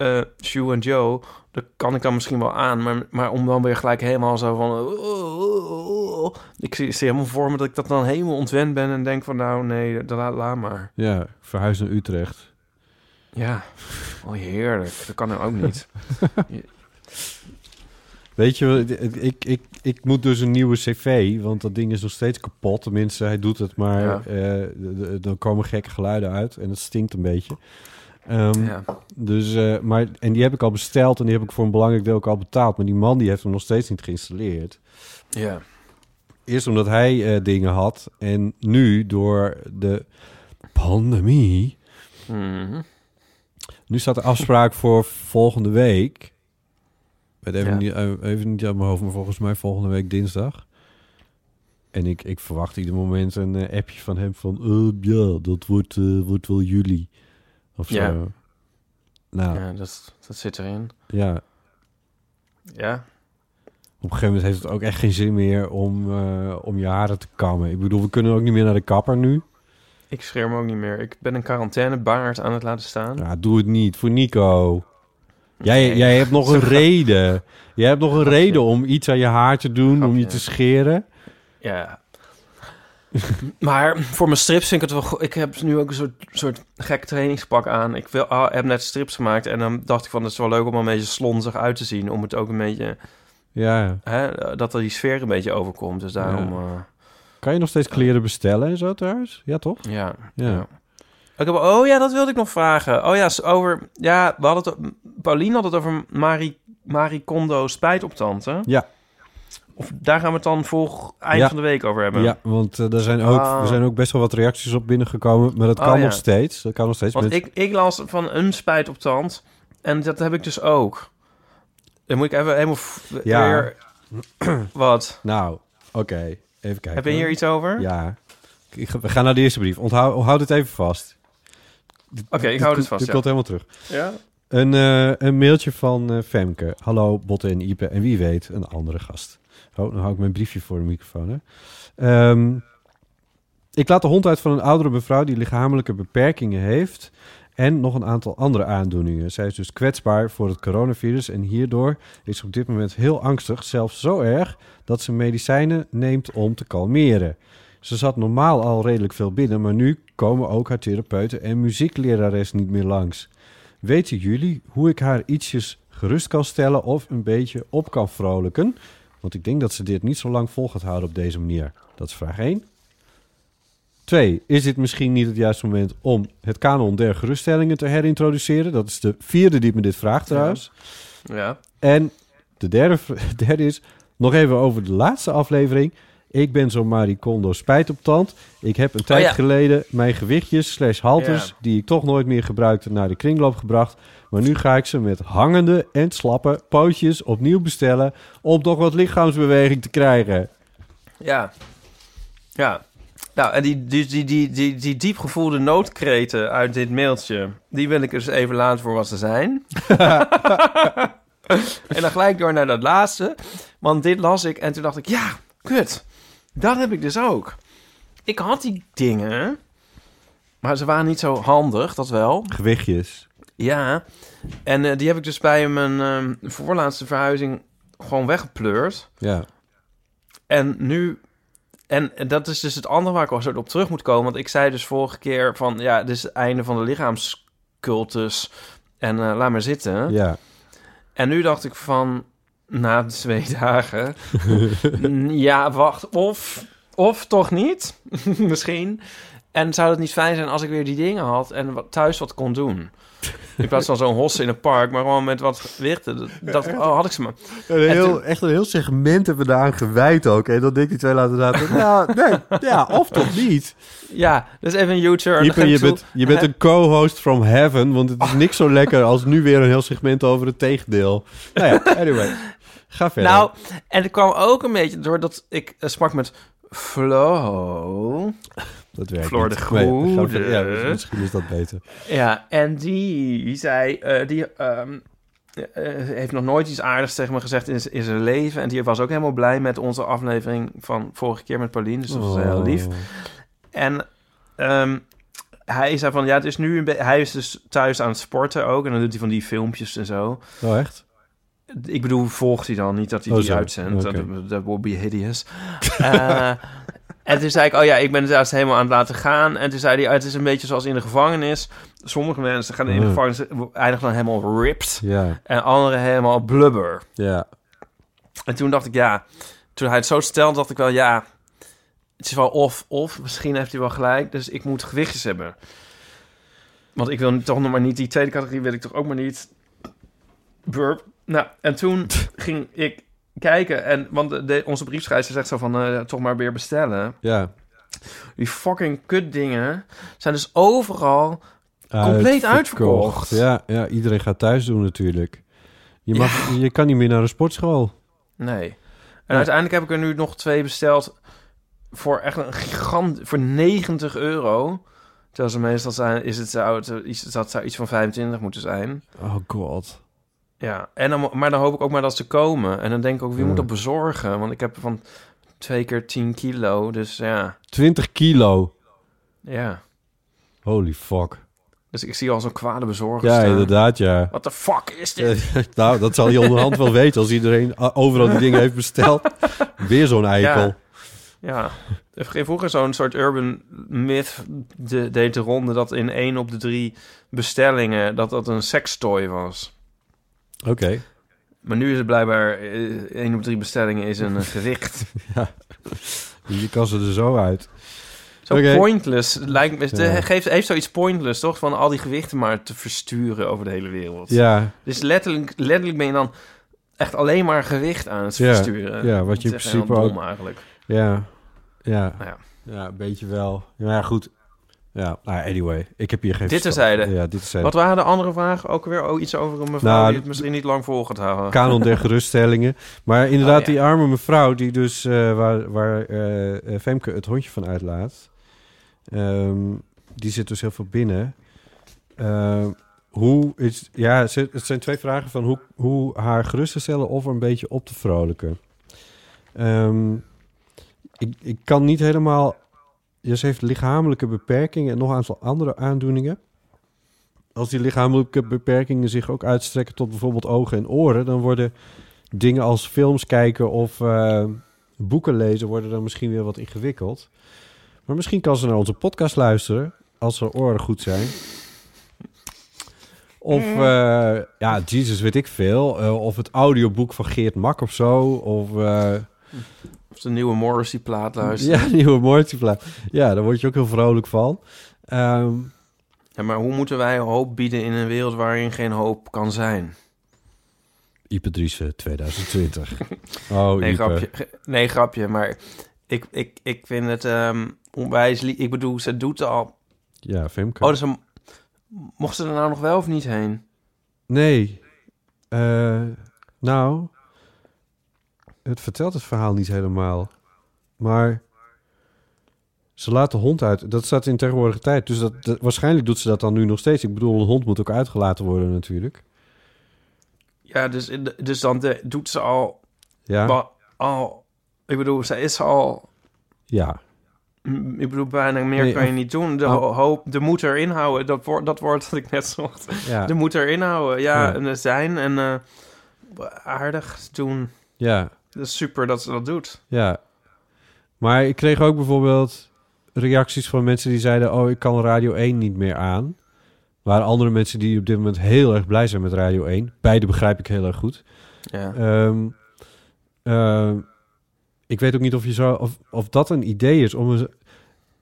eh Sue en Joe. Dat kan ik dan misschien wel aan. Maar, maar om dan weer gelijk helemaal zo van... oh, Ik zie, zie helemaal voor me dat ik dat dan helemaal ontwend ben... en denk van, nou nee, dat laat, laat maar. Ja, verhuis naar Utrecht. Ja, oh heerlijk. Dat kan er ook niet. Weet je, ik, ik, ik moet dus een nieuwe cv, want dat ding is nog steeds kapot. Tenminste, hij doet het, maar Ja. eh, d- d- er komen gekke geluiden uit en het stinkt een beetje. Ehm, Ja. Dus, eh, maar, en die heb ik al besteld en die heb ik voor een belangrijk deel ook al betaald. Maar die man die heeft hem nog steeds niet geïnstalleerd. Ja. Eerst omdat hij eh, dingen had. En nu door de pandemie. Mhm. Nu staat de afspraak voor volgende week. Ik weet even, Ja. niet, eh, even niet uit mijn hoofd, maar volgens mij volgende week dinsdag. En ik, ik verwacht ieder moment een appje van hem van... eh, ja, dat wordt, wordt wel juli. Of zo. Ja. Nou, ja. Dat, dat zit erin. ja. Ja. Op een gegeven moment heeft het ook echt geen zin meer om, eh, om je haren te kammen. Ik bedoel, we kunnen ook niet meer naar de kapper nu. Ik scheer me ook niet meer. Ik ben een quarantainebaard aan het laten staan. Ja, doe het niet. Voor Nico. Jij, Nee. jij hebt nog een reden. Jij hebt nog een reden om iets aan je haar te doen, om je te scheren. Ja. maar voor mijn strips vind ik het wel... go- Ik heb nu ook een soort, soort gek trainingspak aan. Ik wil, ah, heb net strips gemaakt en dan dacht ik van... het is wel leuk om er een beetje slonzig uit te zien. Om het ook een beetje... Ja. Hè, dat er die sfeer een beetje overkomt. Dus daarom... Ja. Kan je nog steeds kleren bestellen en zo thuis? Ja, toch? eh, ja. Ja. ja. Ik heb, oh ja, dat wilde ik nog vragen. Oh ja, over... Ja, we hadden het... Pauline had het over Marie, Marie Kondo spijt op tante. Ja. Of daar gaan we het dan voor eind Ja. van de week over hebben. Ja, want eh, er, zijn ook, Ah. er zijn ook best wel wat reacties op binnengekomen. Maar dat Oh, kan ja. nog steeds. Dat kan nog steeds. Want ik, ik las van een spijt op tand. En dat heb ik dus ook. Dan moet ik even helemaal... Ja. Weer, wat? Nou, oké. Even kijken. Heb je hier iets over? Ja. Ik ga- we gaan naar de eerste brief. Onthoud, onthoud het even vast. Oké, ik hou dit vast, Dit komt helemaal terug. Ja? Een, eh, een mailtje van eh, Femke. Hallo, Botte en Ipe. En wie weet, een andere gast. Oh, dan hou ik mijn briefje voor de microfoon. Hè. Ehm, ik laat de hond uit van een oudere mevrouw die lichamelijke beperkingen heeft. En nog een aantal andere aandoeningen. Zij is dus kwetsbaar voor het coronavirus. En hierdoor is ze op dit moment heel angstig. Zelfs zo erg dat ze medicijnen neemt om te kalmeren. Ze zat normaal al redelijk veel binnen. Maar nu komen ook haar therapeuten en muzieklerares niet meer langs. Weten jullie hoe ik haar ietsjes gerust kan stellen of een beetje op kan vrolijken? Want ik denk dat ze dit niet zo lang vol gaat houden op deze manier. Dat is vraag 1. 2. Is dit misschien niet het juiste moment om het kanon der geruststellingen te herintroduceren? Dat is de vierde die me dit vraagt trouwens. Ja. En de derde, derde is nog even over de laatste aflevering. Ik ben zo'n Marie Kondo spijt op tand. Ik heb een tijd ja. geleden mijn gewichtjes slash halters... Ja. die ik toch nooit meer gebruikte naar de kringloop gebracht. Maar nu ga ik ze met hangende en slappe pootjes opnieuw bestellen... om toch wat lichaamsbeweging te krijgen. Ja. Ja. Nou, en die, die, die, die, die, die diep gevoelde noodkreten uit dit mailtje... die wil ik dus even laten voor wat ze zijn. en dan gelijk door naar dat laatste. Want dit las ik en toen dacht ik... ja, kut. Dat heb ik dus ook. Ik had die dingen... maar ze waren niet zo handig, dat wel. Gewichtjes. Ja, en eh, die heb ik dus bij mijn ehm, voorlaatste verhuizing gewoon weggepleurd. Ja. En nu... En dat is dus het andere waar ik al zo op terug moet komen. Want ik zei dus vorige keer van... Ja, dit is het einde van de lichaamscultus. En eh, laat maar zitten. Ja. En nu dacht ik van... Na twee dagen... "N- ja, wacht. Of, of toch niet. Misschien. En zou het niet fijn zijn als ik weer die dingen had... en thuis wat kon doen. In plaats van zo'n hossen in een park... maar gewoon met wat gewichten. Dat, dat oh, had ik ze maar. Een heel, toen- echt een heel segment hebben we daaraan gewijd ook. En dan denk die twee laten laten. nou, nee, ja, of toch niet. Ja, dus even een U-turn. Je bent, je bent een co-host from heaven, want het is niks zo lekker als nu weer een heel segment over het tegendeel. Nou ja, anyway. Ga verder. Nou, en het kwam ook een beetje doordat ik eh, sprak met Flo. dat werkt Floor niet. de Goede. ja, dus misschien is dat beter. Ja, en die zei, eh, die ehm, eh, heeft nog nooit iets aardigs tegen me gezegd in, in zijn leven. En die was ook helemaal blij met onze aflevering van vorige keer met Pauline. Dus dat was heel Oh. lief. En ehm, hij zei van, ja, het is nu een beetje... Hij is dus thuis aan het sporten ook. En dan doet hij van die filmpjes en zo. Oh, echt? Ik bedoel, volgt hij dan niet dat hij Oh, die zo. uitzendt. Dat, dat would be hideous. Eh, en toen zei ik, oh ja, ik ben het juist helemaal aan het laten gaan. En toen zei hij, oh, het is een beetje zoals in de gevangenis. Sommige mensen gaan in de Mm. gevangenis, eindigen dan helemaal ripped. En anderen helemaal blubber. ja. En toen dacht ik, ja, toen hij het zo stelde, dacht ik wel, ja, het is wel of, of. Misschien heeft hij wel gelijk, dus ik moet gewichtjes hebben. Want ik wil toch nog maar niet... Die tweede categorie wil ik toch ook maar niet... Burp. Nou, en toen ging ik kijken. En, want de, de- onze briefschrijver zegt zo van... eh, toch maar weer bestellen. Ja. Die fucking kutdingen zijn dus overal... Compleet uitverkocht. Ja, ja, iedereen gaat thuis doen natuurlijk. Je, mag, je kan niet meer naar een sportschool. Nee. En Ja. uiteindelijk heb ik er nu nog twee besteld... voor echt een gigant... voor 90 euro. Terwijl ze meestal zijn... Is het, zou het, zou iets van 25 moeten zijn. Oh god. Ja, en dan, maar dan hoop ik ook maar dat ze komen. En dan denk ik ook, wie moet dat bezorgen? Want ik heb van twee keer 10 kilo, dus ja. 20 kilo. Ja. Holy fuck. Dus ik zie al zo'n kwade bezorger Ja, staan. inderdaad, ja. What the fuck is dit? Nou, dat zal je onderhand wel weten als iedereen overal die dingen heeft besteld. Weer zo'n eikel. Ja. Ja. Er vroeger zo'n soort urban myth de, deed de ronde... dat in één op de drie bestellingen... dat dat een sextoy was. Oké. Maar nu is het blijkbaar... eh, één op drie bestellingen is een gewicht. Je kan ze er zo uit. Zo Oké. pointless. Lijkt me, het Ja. geeft, heeft zoiets pointless, toch? Van al die gewichten maar te versturen over de hele wereld. Ja, Dus letterlijk, letterlijk ben je dan echt alleen maar gewicht aan het Ja, versturen. ja, wat je in principe ook- eigenlijk. ja, ja. Nou ja. Ja, een beetje wel. Ja, ja, goed. Ja, nou, anyway. Ik heb hier geen Dit terzijde. Ja, dit is Wat waren de andere vragen? Ook weer oh, iets over een mevrouw Nou, die het misschien niet lang vol gaat houden. kanon der geruststellingen. Maar inderdaad, Oh, ja. die arme mevrouw die dus eh, waar, waar eh, Femke het hondje van uitlaat, ehm, die zit dus heel veel binnen. Ehm, hoe is, ja, het zijn twee vragen van hoe, hoe haar gerust te stellen of er een beetje op te vrolijken. Ehm, ik, ik kan niet helemaal. Ze heeft lichamelijke beperkingen en nog een aantal andere aandoeningen. Als die lichamelijke beperkingen zich ook uitstrekken tot bijvoorbeeld ogen en oren, dan worden dingen als films kijken of eh, boeken lezen worden dan misschien weer wat ingewikkeld. Maar misschien kan ze naar onze podcast luisteren als haar oren goed zijn. Of, eh, ja, Jesus, weet ik veel. Eh, of het audioboek van Geert Mak of zo. Of, De nieuwe Morrissey-plaat luisteren. ja, nieuwe Mortipla. Ja, daar word je ook heel vrolijk van. Ehm, Ja, maar hoe moeten wij hoop bieden in een wereld waarin geen hoop kan zijn? Ipe Driessen 2020. Oh, Nee, Ipe. grapje. Nee, grapje. Maar ik, ik, ik vind het ehm onwijs... Ik bedoel, ze doet al... Ja, Femke. Oh, dus ze... Mocht ze er nou nog wel of niet heen? Nee. Eh, nou, het vertelt het verhaal niet helemaal. Maar ze laat de hond uit. Dat staat in tegenwoordige tijd. Dus dat, dat- waarschijnlijk doet ze dat dan nu nog steeds. Ik bedoel, een hond moet ook uitgelaten worden natuurlijk. Ja, dus, dus dan de- doet ze al, Ja, al, al... Ik bedoel, ze is al... ja. m- Ik bedoel, bijna meer Nee, kan je niet doen. De oh. ho- hoop, de moet erin houden. Dat woord, dat woord dat ik net zocht. ja. De moet erin houden. Ja, Ja. en er zijn en eh, aardig doen. ja. Dat is super dat ze dat doet. Ja. Maar ik kreeg ook bijvoorbeeld reacties van mensen die zeiden... oh, ik kan Radio 1 niet meer aan. Waren andere mensen die op dit moment heel erg blij zijn met Radio 1. Beide begrijp ik heel erg goed. Ja. Ehm, ehm, ik weet ook niet of, je zo, of, of dat een idee is. Om een,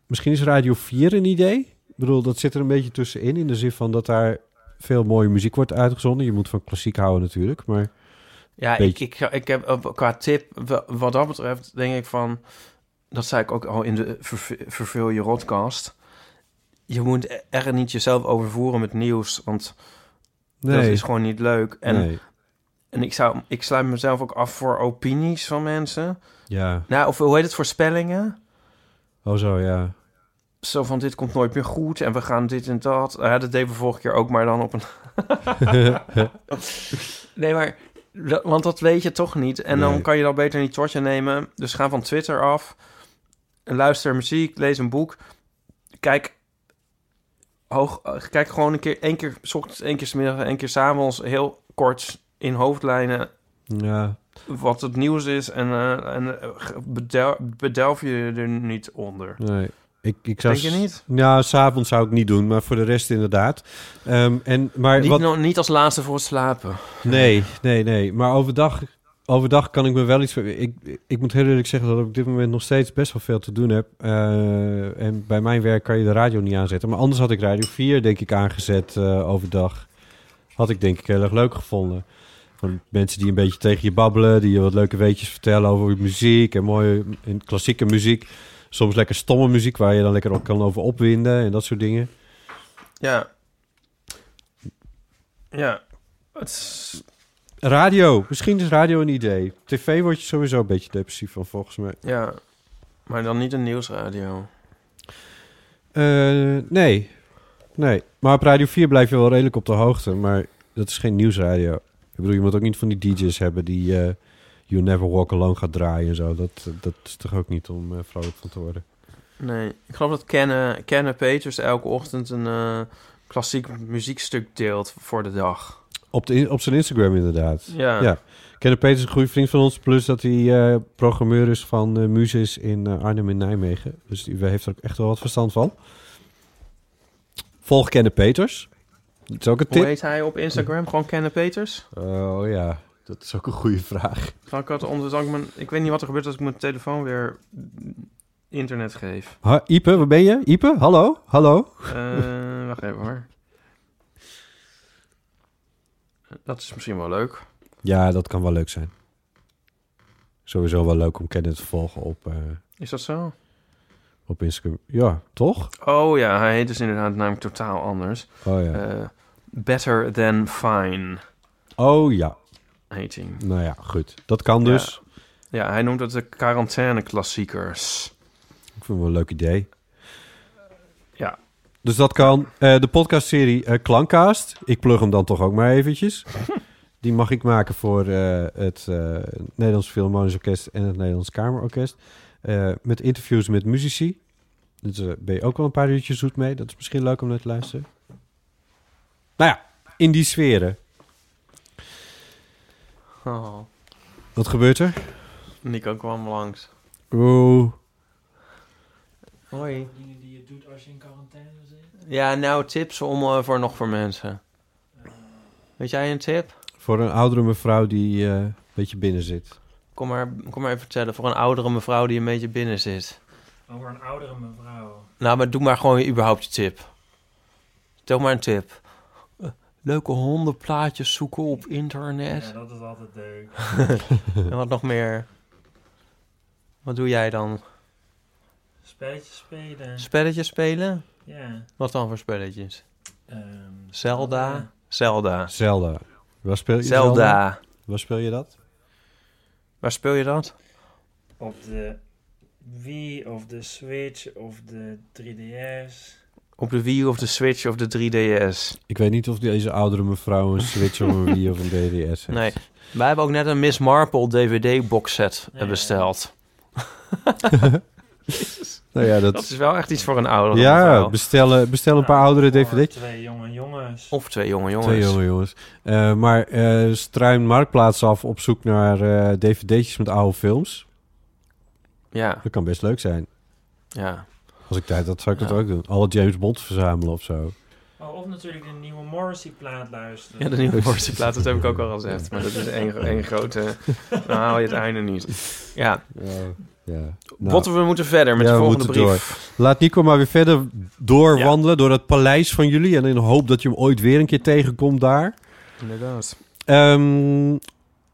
misschien is Radio 4 een idee. Ik bedoel, dat zit er een beetje tussenin... in de zin van dat daar veel mooie muziek wordt uitgezonden. Je moet van klassiek houden natuurlijk, maar... Ja, ik, Beetje. ik, ik heb op- qua tip, wa- wat dat betreft, denk ik van... Dat zei ik ook al in de Verve- Verveel je Rodcast. Je moet er niet jezelf overvoeren met nieuws, want dat Nee, is gewoon niet leuk. En, nee. en ik, zou, ik sluit mezelf ook af voor opinies van mensen. Ja, Nou, of hoe heet het, voorspellingen? oh zo, ja. Zo van, dit komt nooit meer goed en we gaan dit en dat. Ja, dat deden we vorige keer ook, maar dan op een... nee, maar... dat- Want dat weet je toch niet. En dan kan je dat beter niet tot je nemen. Dus ga van Twitter af. Luister muziek, lees een boek. Kijk... Hoog, eh, kijk gewoon een keer, één keer 's ochtends, één keer 's middags, één keer 's avonds, heel kort in hoofdlijnen Ja, wat het nieuws is en, eh, en eh, bedel, bedelf je er niet onder. nee. Ik, ik zou Denk je niet? Ja, s'avonds zou ik niet doen, maar voor de rest inderdaad. Ehm, en, maar Niet, wat, no- niet als laatste voor het slapen. Nee, nee, nee. Maar overdag overdag kan ik me wel iets... Ik, ik moet heel eerlijk zeggen dat ik op dit moment nog steeds best wel veel te doen heb. Eh, en bij mijn werk kan je de radio niet aanzetten. Maar anders had ik Radio 4 denk ik aangezet eh, overdag. Had ik denk ik heel erg leuk gevonden. Van mensen die een beetje tegen je babbelen, die je wat leuke weetjes vertellen over muziek en mooie en klassieke muziek. Soms lekker stomme muziek waar je dan lekker ook kan over opwinden en dat soort dingen. Ja. Ja. Het is- Radio, misschien is radio een idee. TV word je sowieso een beetje depressief van volgens mij. ja. Maar dan niet een nieuwsradio. Eh, nee. Nee. Maar op Radio 4 blijf je wel redelijk op de hoogte. Maar dat is geen nieuwsradio. Ik bedoel, je moet ook niet van die DJ's hebben die eh You Never Walk Alone gaat draaien en zo. Dat, dat is toch ook niet om eh, vrolijk van te worden. Nee. Ik geloof dat Kenne, Kenne Peters elke ochtend een eh, klassiek muziekstuk deelt voor de dag. Op, de, op zijn Instagram inderdaad. Ja. Ja. Peters is een goede vriend van ons. Plus dat hij eh, programmeur is van eh Muses in eh, Arnhem in Nijmegen. Dus die heeft er ook echt wel wat verstand van. Volg Kenneth Peters. Dat is ook een Hoe tip. heet hij op Instagram? Gewoon Kenne Peters? Oh ja, dat is ook een goede vraag. Zal ik, onder, ik, mijn, ik weet niet wat er gebeurt als ik mijn telefoon weer internet geef. Ha, Ipe, waar ben je? Ipe, hallo? Hallo? Eh, wacht even hoor. Dat is misschien wel leuk. Ja, dat kan wel leuk zijn. Sowieso wel leuk om Kenneth te volgen op, eh, Is dat zo? op Instagram. Ja, toch? Oh ja, hij heet dus inderdaad namelijk totaal anders. Oh ja. Eh, Better Than Fine oh ja. Heet hij. Nou ja, goed. Dat kan dus. Ja, hij noemt het de quarantaine klassiekers. Ik vind het wel een leuk idee. Ja. Dus dat kan. Eh, de podcastserie eh Klankcast. Ik plug hem dan toch ook maar eventjes. Die mag ik maken voor eh, het Nederlands Philharmonisch Orkest en het Nederlands Kamerorkest. Met interviews met muzici. Dus eh, ben je ook wel een paar uurtjes zoet mee. Dat is misschien leuk om naar te luisteren. Nou ja, in die sferen. Oh, Wat gebeurt er? Nico kwam langs. Oeh. Hoi. Dingen die je doet als je in quarantaine zit. Ja, nou, tips om, eh, voor nog voor mensen. Weet jij een tip? Voor een oudere mevrouw die eh, een beetje binnen zit. Kom maar, kom maar even vertellen. Voor een oudere mevrouw die een beetje binnen zit. Over een oudere mevrouw. Nou, maar doe maar gewoon überhaupt je tip. Tel maar een tip. Leuke hondenplaatjes zoeken op internet. Ja, dat is altijd leuk. En wat nog meer? Wat doe jij dan? Spelletjes spelen. Spelletjes spelen? Ja. Wat dan voor spelletjes? ehm, Zelda? Zelda. Zelda. Waar speel je Zelda. Waar speel je dat? Waar speel je dat? Op de Wii of de Switch of de 3DS. Op de Wii of de Switch of de 3DS. Ik weet niet of deze oudere mevrouw een Switch of een Wii of een DDS heeft. Nee. Wij hebben ook net een Miss Marple DVD boxset Ja. besteld. Nou ja, dat... Dat is wel echt iets voor een oudere ja, mevrouw. bestellen, bestel een paar oudere DVD's. Twee jonge jongens. Of twee jonge jongens. Twee jonge jongens. Eh, maar eh struin Marktplaats af op zoek naar eh, DVD'tjes met oude films. Ja, Dat kan best leuk zijn. ja. Als ik tijd had, zou ik dat ook doen. Alle James Bond verzamelen of zo. Oh, of natuurlijk de nieuwe Morrissey-plaat luisteren. Ja, de nieuwe portieplaat, dat heb ik ook al gezegd. Maar dat is één, één grote... Nou haal je het einde niet. Ja, ja. Nou, Botten, we moeten verder met Ja, de we volgende moeten brief. Laat Nico maar weer verder doorwandelen door het paleis van jullie. En in de hoop dat je hem ooit weer een keer tegenkomt daar. Inderdaad. Ehm,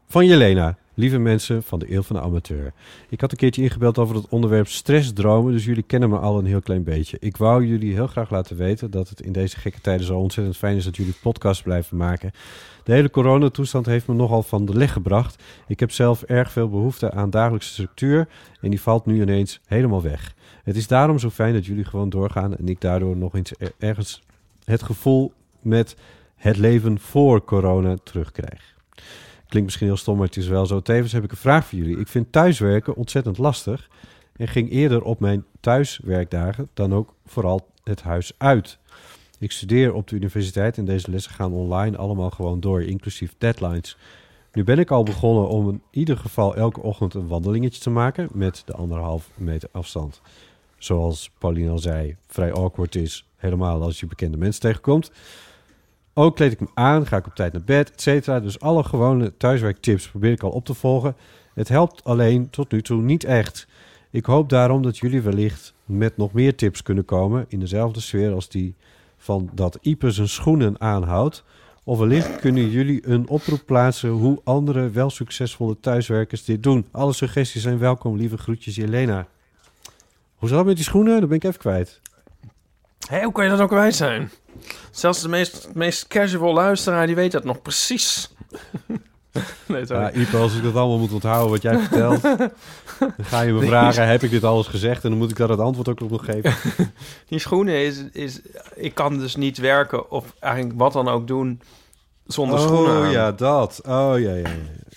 van Jelena. Lieve mensen van de Eeuw van de Amateur. Ik had een keertje ingebeld over het onderwerp stressdromen, dus jullie kennen me al een heel klein beetje. Ik wou jullie heel graag laten weten dat het in deze gekke tijden zo ontzettend fijn is dat jullie podcast blijven maken. De hele coronatoestand heeft me nogal van de leg gebracht. Ik heb zelf erg veel behoefte aan dagelijkse structuur en die valt nu ineens helemaal weg. Het is daarom zo fijn dat jullie gewoon doorgaan en ik daardoor nog eens er- ergens het gevoel met het leven voor corona terugkrijg. Klinkt misschien heel stom, maar het is wel zo. Tevens heb ik een vraag voor jullie. Ik vind thuiswerken ontzettend lastig en ging eerder op mijn thuiswerkdagen dan ook vooral het huis uit. Ik studeer op de universiteit en deze lessen gaan online allemaal gewoon door, inclusief deadlines. Nu ben ik al begonnen om in ieder geval elke ochtend een wandelingetje te maken met de anderhalf meter afstand. Zoals Pauline al zei, vrij awkward is, helemaal als je bekende mensen tegenkomt. Ook kleed ik me aan, ga ik op tijd naar bed, et cetera. Dus alle gewone thuiswerktips probeer ik al op te volgen. Het helpt alleen tot nu toe niet echt. Ik hoop daarom dat jullie wellicht met nog meer tips kunnen komen... in dezelfde sfeer als die van dat Ipe zijn schoenen aanhoudt. Of wellicht kunnen jullie een oproep plaatsen... hoe andere wel succesvolle thuiswerkers dit doen. Alle suggesties zijn welkom. Lieve groetjes, Jelena. Hoe zat het met die schoenen? Dat ben ik even kwijt. Hé, hoe kan je dat ook kwijt zijn? Zelfs de meest, meest casual luisteraar, die weet dat nog precies. nee, sorry. Ja, Ipe, als ik dat allemaal moet onthouden wat jij vertelt... dan ga je me vragen, heb ik dit alles gezegd? En dan moet ik daar het antwoord ook op nog geven. Die schoenen is, is... Ik kan dus niet werken of eigenlijk wat dan ook doen zonder schoenen Oh ja, dat. Oh ja, ja, ja.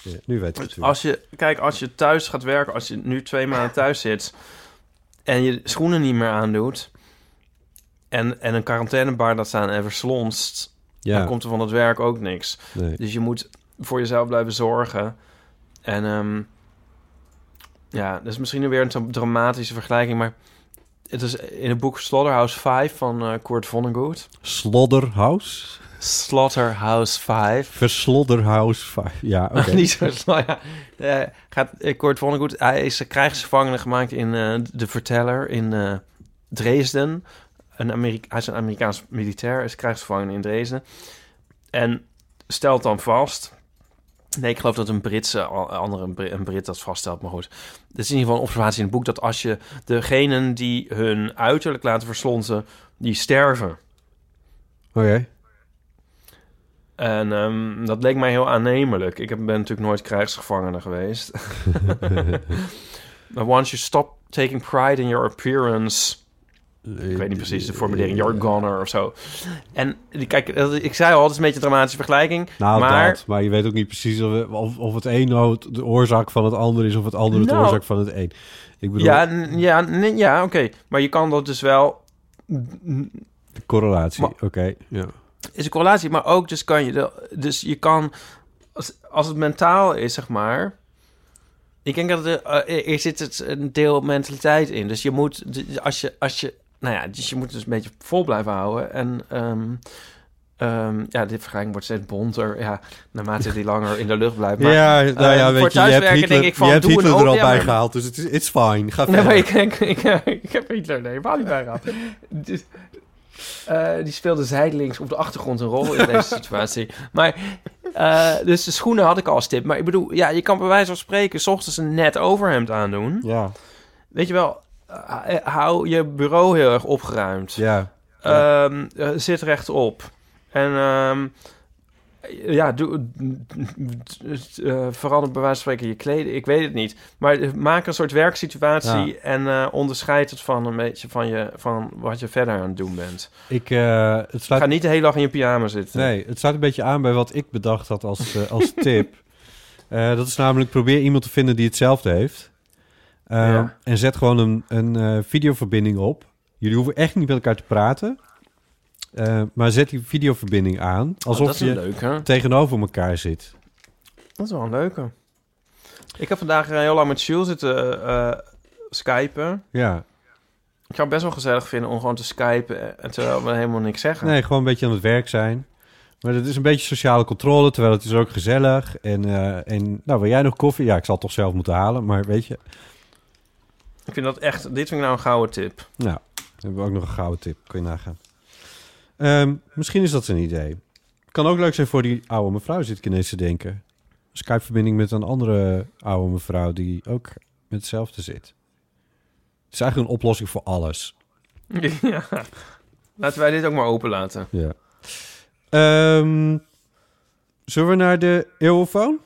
ja. Nu weet ik het weer. Als je, kijk, als je thuis gaat werken, als je nu twee maanden thuis zit en je schoenen niet meer aandoet en, en een quarantainebar dat staan en verslonst, Ja, dan komt er van het werk ook niks. nee. Dus je moet voor jezelf blijven zorgen. En ehm, ja, dat is misschien weer een dramatische vergelijking, maar het is in het boek Slaughterhouse 5 van eh, Kurt Vonnegut. Slodderhouse? Slaughterhouse 5. Verslodderhouse. va- Ja, oké. Niet zo snel, ja. Gaat, eh, Kurt Vonnegut, hij is krijgsgevangene gemaakt in eh, De Verteller in Dresden. Een Amerika hij is een Amerikaans militair, is krijgsgevangene in Dresden. En stelt dan vast... Nee, ik geloof dat een Britse, andere een Brit, dat vaststelt, maar goed. Het is in ieder geval een observatie in het boek... dat als je degenen die hun uiterlijk laten verslonzen, die sterven... Oké. En ehm, dat leek mij heel aannemelijk. Ik ben natuurlijk nooit krijgsgevangene geweest. Maar once you stop taking pride in your appearance... Ik weet niet precies de formulering, you're goner of zo. En die- kijk, ik zei al, het is een beetje een dramatische vergelijking. Nou, maar dat. Maar je weet ook niet precies of, of, het een nou de oorzaak van het ander is... of het ander de Nou. oorzaak van het een. Ik bedoel, ja, ja, ja oké. Maar je kan dat dus wel... de correlatie. Oké, ja. is een correlatie, maar ook dus kan je de, dus je kan als, als het mentaal is, zeg maar. Ik denk dat er, eh, er zit het een deel mentaliteit in. Dus je moet als je als je nou ja, dus je moet dus een beetje vol blijven houden en ehm, ehm, ja, dit vergelijking wordt steeds bonter. Ja, naarmate die langer in de lucht blijft. Maar, ja, nou ja, eh, weet voor je, je hebt Hitler, denk ik van, je hebt doe een Hitler er al ja, bij maar- gehaald, dus het is it's fine. Ga Nee, verder. maar ik, ik, ik, ik heb Hitler nee, helemaal niet bijgehaald. Dus, eh, die speelde zijdelings op de achtergrond een rol in deze situatie. Maar, eh, dus de schoenen had ik al als tip. Maar ik bedoel, ja, je kan bij wijze van spreken... s ochtends een net overhemd aandoen. Ja, Weet je wel, hou je bureau heel erg opgeruimd. ja. Eh, zit rechtop. En ehm, ja, doe, eh, verander bij wijze van spreken je kleding. Ik weet het niet. Maar eh, maak een soort werksituatie Ja. en eh, onderscheid het van een beetje van, je, van wat je verder aan het doen bent. Ik, eh, het Ga niet de hele dag in je pyjama zitten. Nee, het staat een beetje aan bij wat ik bedacht had als, eh, als tip. Eh, dat is namelijk probeer iemand te vinden die hetzelfde heeft. Eh, Ja. En zet gewoon een, een eh, videoverbinding op. Jullie hoeven echt niet met elkaar te praten. Eh, maar zet die videoverbinding aan. Oh, Alsof je tegenover elkaar zit. Dat is wel een leuke. Ik heb vandaag eh, heel lang met Jules zitten eh skypen. Ja. Ik zou het best wel gezellig vinden om gewoon te skypen... en terwijl we helemaal niks zeggen. Nee, gewoon een beetje aan het werk zijn. Maar het is een beetje sociale controle, terwijl het is ook gezellig. En, en nou, wil jij nog koffie? Ja, ik zal het toch zelf moeten halen, maar weet je. Ik vind dat echt... Dit vind ik nou een gouden tip. Nou, dan hebben we ook nog een gouden tip. Kun je nagaan. Ehm, misschien is dat een idee. Kan ook leuk zijn voor die oude mevrouw, zit ik ineens te denken. Skype-verbinding met een andere oude mevrouw die ook met hetzelfde zit. Het is eigenlijk een oplossing voor alles. ja. Laten wij dit ook maar open laten. Ja. Ehm, zullen we naar de eeuwenfoon?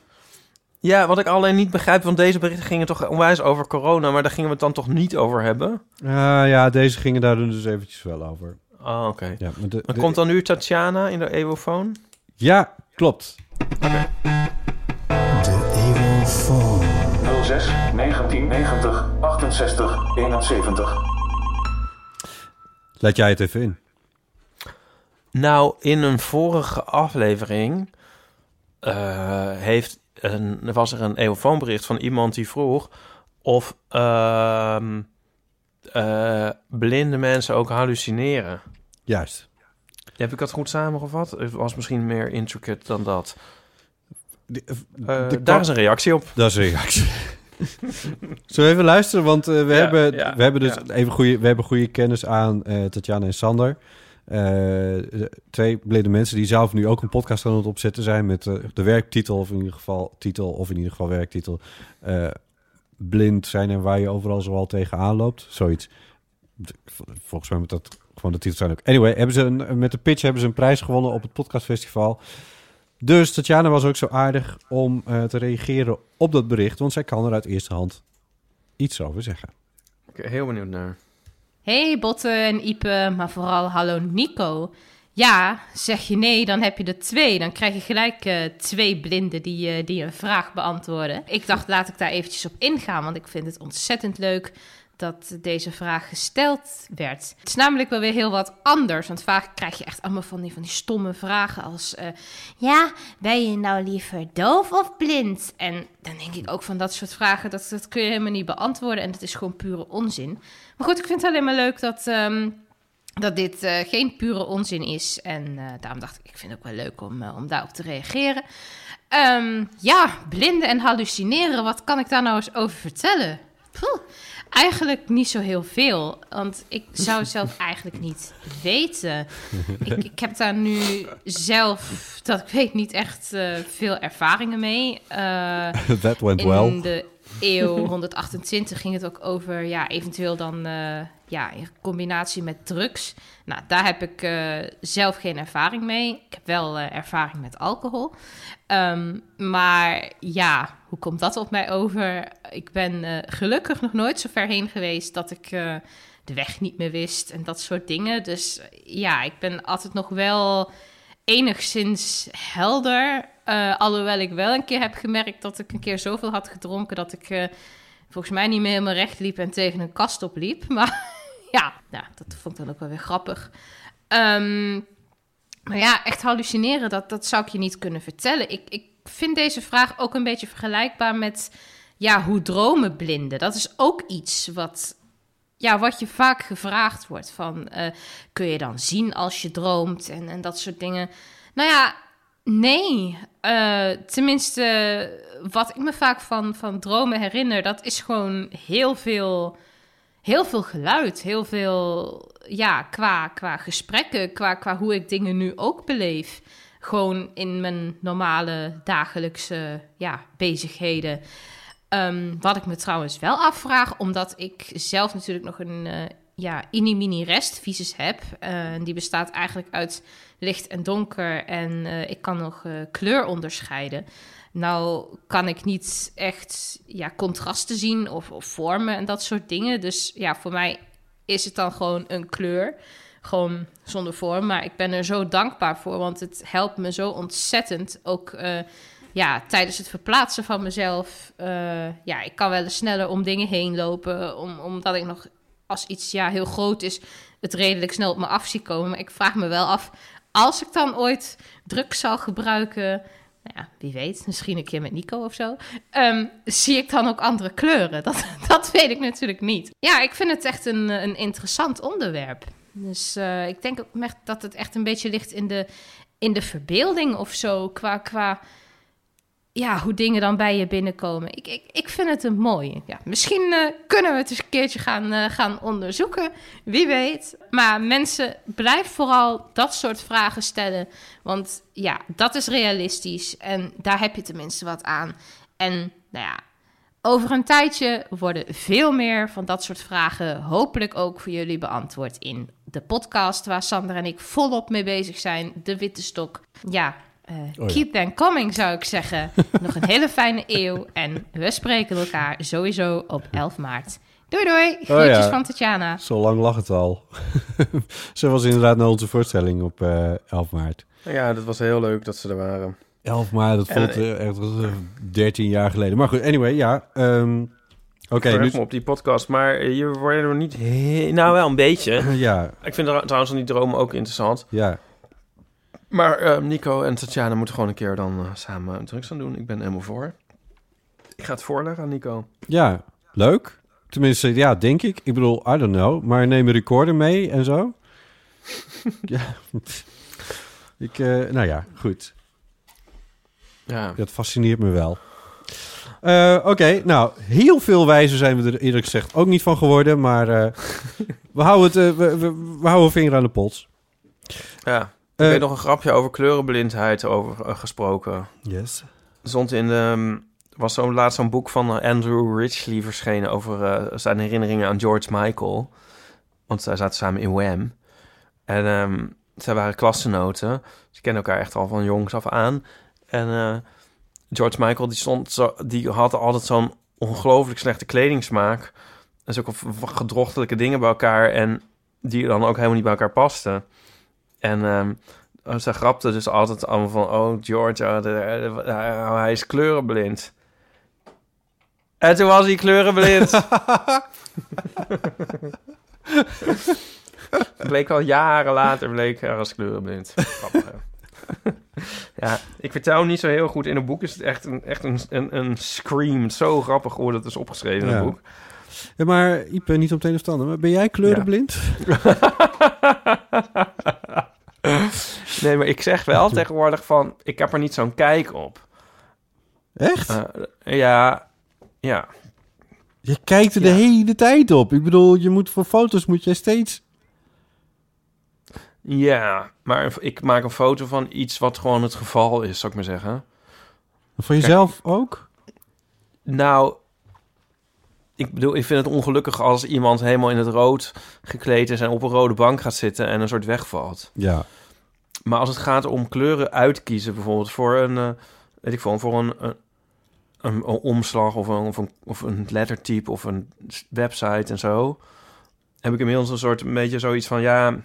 Ja, wat ik alleen niet begrijp, want deze berichten gingen toch onwijs over corona, maar daar gingen we het dan toch niet over hebben? Ah, ja, deze gingen daar dus eventjes wel over. Oh, oké. Ja, maar de, Dan de- komt dan nu Tatjana in de Evofoon? ja klopt. 06 1990 68 71. Laat jij het even in. Nou, in een vorige aflevering eh, heeft een, was er een Evofoonbericht van iemand die vroeg of ehm, eh, blinde mensen ook hallucineren. Juist. Heb ik dat goed samengevat? Het was misschien meer intricate dan dat. De- Eh, de- daar is een reactie op. Dat is een reactie. Zullen we even luisteren? Want eh, we, Ja, hebben, ja, we hebben dus ja. even goede, we hebben goede kennis aan eh Tatjana en Sander. Eh, de- twee blinde mensen die zelf nu ook een podcast aan het opzetten zijn met eh, de werktitel, of in ieder geval titel, of in ieder geval werktitel. eh, blind zijn en waar je overal zoal tegenaan loopt. Zoiets. Vol- Volgens mij moet dat gewoon de titel zijn ook. Anyway, hebben ze met de pitch hebben ze een prijs gewonnen op het podcastfestival. Dus Tatjana was ook zo aardig om te reageren op dat bericht, want zij kan er uit eerste hand iets over zeggen. Ik ben heel benieuwd naar. Hey Botte en Ipe, maar vooral hallo Nico. Ja, zeg je nee, dan heb je er twee. Dan krijg je gelijk eh, twee blinden die, eh, die een vraag beantwoorden. Ik dacht, laat ik daar eventjes op ingaan, want ik vind het ontzettend leuk dat deze vraag gesteld werd. Het is namelijk wel weer heel wat anders, want vaak krijg je echt allemaal van die, van die stomme vragen als... eh, ja, ben je nou liever doof of blind? En dan denk ik ook van dat soort vragen, dat, dat kun je helemaal niet beantwoorden en dat is gewoon pure onzin. Maar goed, ik vind het alleen maar leuk dat, ehm, dat dit eh, geen pure onzin is. En eh, daarom dacht ik, ik vind het ook wel leuk om, eh, om daarop te reageren. Ehm, ja, blinden en hallucineren, wat kan ik daar nou eens over vertellen? Poeh, eigenlijk niet zo heel veel, want ik zou het zelf eigenlijk niet weten. Ik, ik heb daar nu zelf, dat ik weet, niet echt veel ervaringen mee. That went in well. de eeuw 128 ging het ook over, ja, eventueel dan, eh, ja, in combinatie met drugs. Nou, daar heb ik eh, zelf geen ervaring mee. Ik heb wel eh, ervaring met alcohol. Ehm, maar ja, hoe komt dat op mij over? Ik ben gelukkig nog nooit zo ver heen geweest dat ik de weg niet meer wist en dat soort dingen. Dus ja, ik ben altijd nog wel enigszins helder. Eh, alhoewel ik wel een keer heb gemerkt dat ik een keer zoveel had gedronken dat ik eh, volgens mij niet meer helemaal recht liep en tegen een kast opliep. Maar ja, dat vond ik dan ook wel weer grappig. Ehm, maar ja, echt hallucineren, dat, dat zou ik je niet kunnen vertellen. Ik, ik vind deze vraag ook een beetje vergelijkbaar met ja, hoe dromen blinden. Dat is ook iets wat, ja, wat je vaak gevraagd wordt. Van, eh, kun je dan zien als je droomt en, en dat soort dingen. Nou ja, nee. Eh, tenminste, wat ik me vaak van, van dromen herinner, dat is gewoon heel veel, heel veel geluid. Heel veel, ja, qua, qua gesprekken, qua, qua hoe ik dingen nu ook beleef. Gewoon in mijn normale dagelijkse ja, bezigheden. Ehm, wat ik me trouwens wel afvraag, omdat ik zelf natuurlijk nog een eh ja, mini restvisus heb. Eh, die bestaat eigenlijk uit licht en donker en eh, ik kan nog kleur onderscheiden. Nou kan ik niet echt ja, contrasten zien of, of vormen en dat soort dingen. Dus ja, voor mij is het dan gewoon een kleur. Gewoon zonder vorm. Maar ik ben er zo dankbaar voor, want het helpt me zo ontzettend. Ook ja, tijdens het verplaatsen van mezelf. eh, ja, ik kan wel eens sneller om dingen heen lopen. Om, omdat ik nog, als iets ja, heel groot is, het redelijk snel op me af zie komen. Maar ik vraag me wel af, als ik dan ooit drugs zal gebruiken... Nou ja, wie weet, misschien een keer met Nico of zo. ehm, zie ik dan ook andere kleuren? Dat, dat weet ik natuurlijk niet. Ja, ik vind het echt een, een interessant onderwerp. Dus eh, ik denk ook dat het echt een beetje ligt in de, in de verbeelding of zo. Qua, qua ja, hoe dingen dan bij je binnenkomen. Ik, ik, ik vind het een mooie. Ja, misschien eh, kunnen we het eens een keertje gaan, eh, gaan onderzoeken. Wie weet. Maar mensen, blijf vooral dat soort vragen stellen. Want ja, dat is realistisch. En daar heb je tenminste wat aan. En nou ja, over een tijdje worden veel meer van dat soort vragen hopelijk ook voor jullie beantwoord in de podcast waar Sander en ik volop mee bezig zijn. De Witte Stok. Ja, eh, ja. keep them coming zou ik zeggen. Nog een hele fijne eeuw en we spreken elkaar sowieso op 11 maart. Doei doei, groetjes ja. van Tatjana. Zo lang lag het al. Ze was inderdaad naar onze voorstelling op eh 11 maart. Ja, dat was heel leuk dat ze er waren. 11 maart, dat voelt eh, echt als, eh, 13 jaar geleden. Maar goed, anyway, ja. ehm, Oké, Ik nu... op die podcast, maar je wordt er niet he- Nou, wel een beetje. Ja, Ik vind trouwens die dromen ook interessant. ja. Maar eh, Nico en Tatjana moeten gewoon een keer dan eh, samen drugs gaan doen. Ik ben helemaal voor. Ik ga het voorleggen aan Nico. Ja, leuk. Tenminste, ja, denk ik. Ik bedoel, I don't know. Maar neem een recorder mee en zo. ja. Ik, eh, nou ja, goed. Ja. Dat fascineert me wel. Eh, Oké, nou, heel veel wijzer zijn we er eerlijk gezegd ook niet van geworden. Maar we, houden het, we, we, we houden een vinger aan de pols. ja. Ik Eh, weet nog een grapje over kleurenblindheid over eh, gesproken. Yes. Stond in de... er was zo laatst zo'n boek van Andrew Ridgely verschenen... over eh, zijn herinneringen aan George Michael. Want zij zaten samen in Wham. En ehm, zij waren klassenoten. Ze kennen elkaar echt al van jongs af aan. En George Michael, die, stond zo, die had altijd zo'n ongelooflijk slechte kledingsmaak. En zulke gedrochtelijke dingen bij elkaar. En die dan ook helemaal niet bij elkaar pasten. En ehm, ze grapte dus altijd allemaal van... Oh, George, oh, de- de- hij- hij is kleurenblind. En toen was hij kleurenblind. bleek al jaren later, bleek hij als kleurenblind. Ja, ik vertel hem niet zo heel goed. In een boek is het echt een, echt een, een, een scream. Zo grappig hoe dat is opgeschreven in Ja. een boek. Ja, maar Ipe, niet om het een of het ander. Maar ben jij kleurenblind? nee, maar ik zeg wel tegenwoordig van... Ik heb er niet zo'n kijk op. Echt? Eh, ja, ja. je kijkt er de hele tijd op. Ik bedoel, je moet voor foto's moet jij steeds... Ja, maar ik maak een foto van iets wat gewoon het geval is, zou ik maar zeggen. Voor jezelf ook? Nou, ik bedoel, ik vind het ongelukkig als iemand helemaal in het rood gekleed is en op een rode bank gaat zitten en een soort wegvalt. Ja. Maar als het gaat om kleuren uitkiezen, bijvoorbeeld voor een, eh, weet ik veel, voor een, een, een, een omslag of een, of, een, of een lettertype of een website en zo, heb ik inmiddels een soort een beetje zoiets van, ja,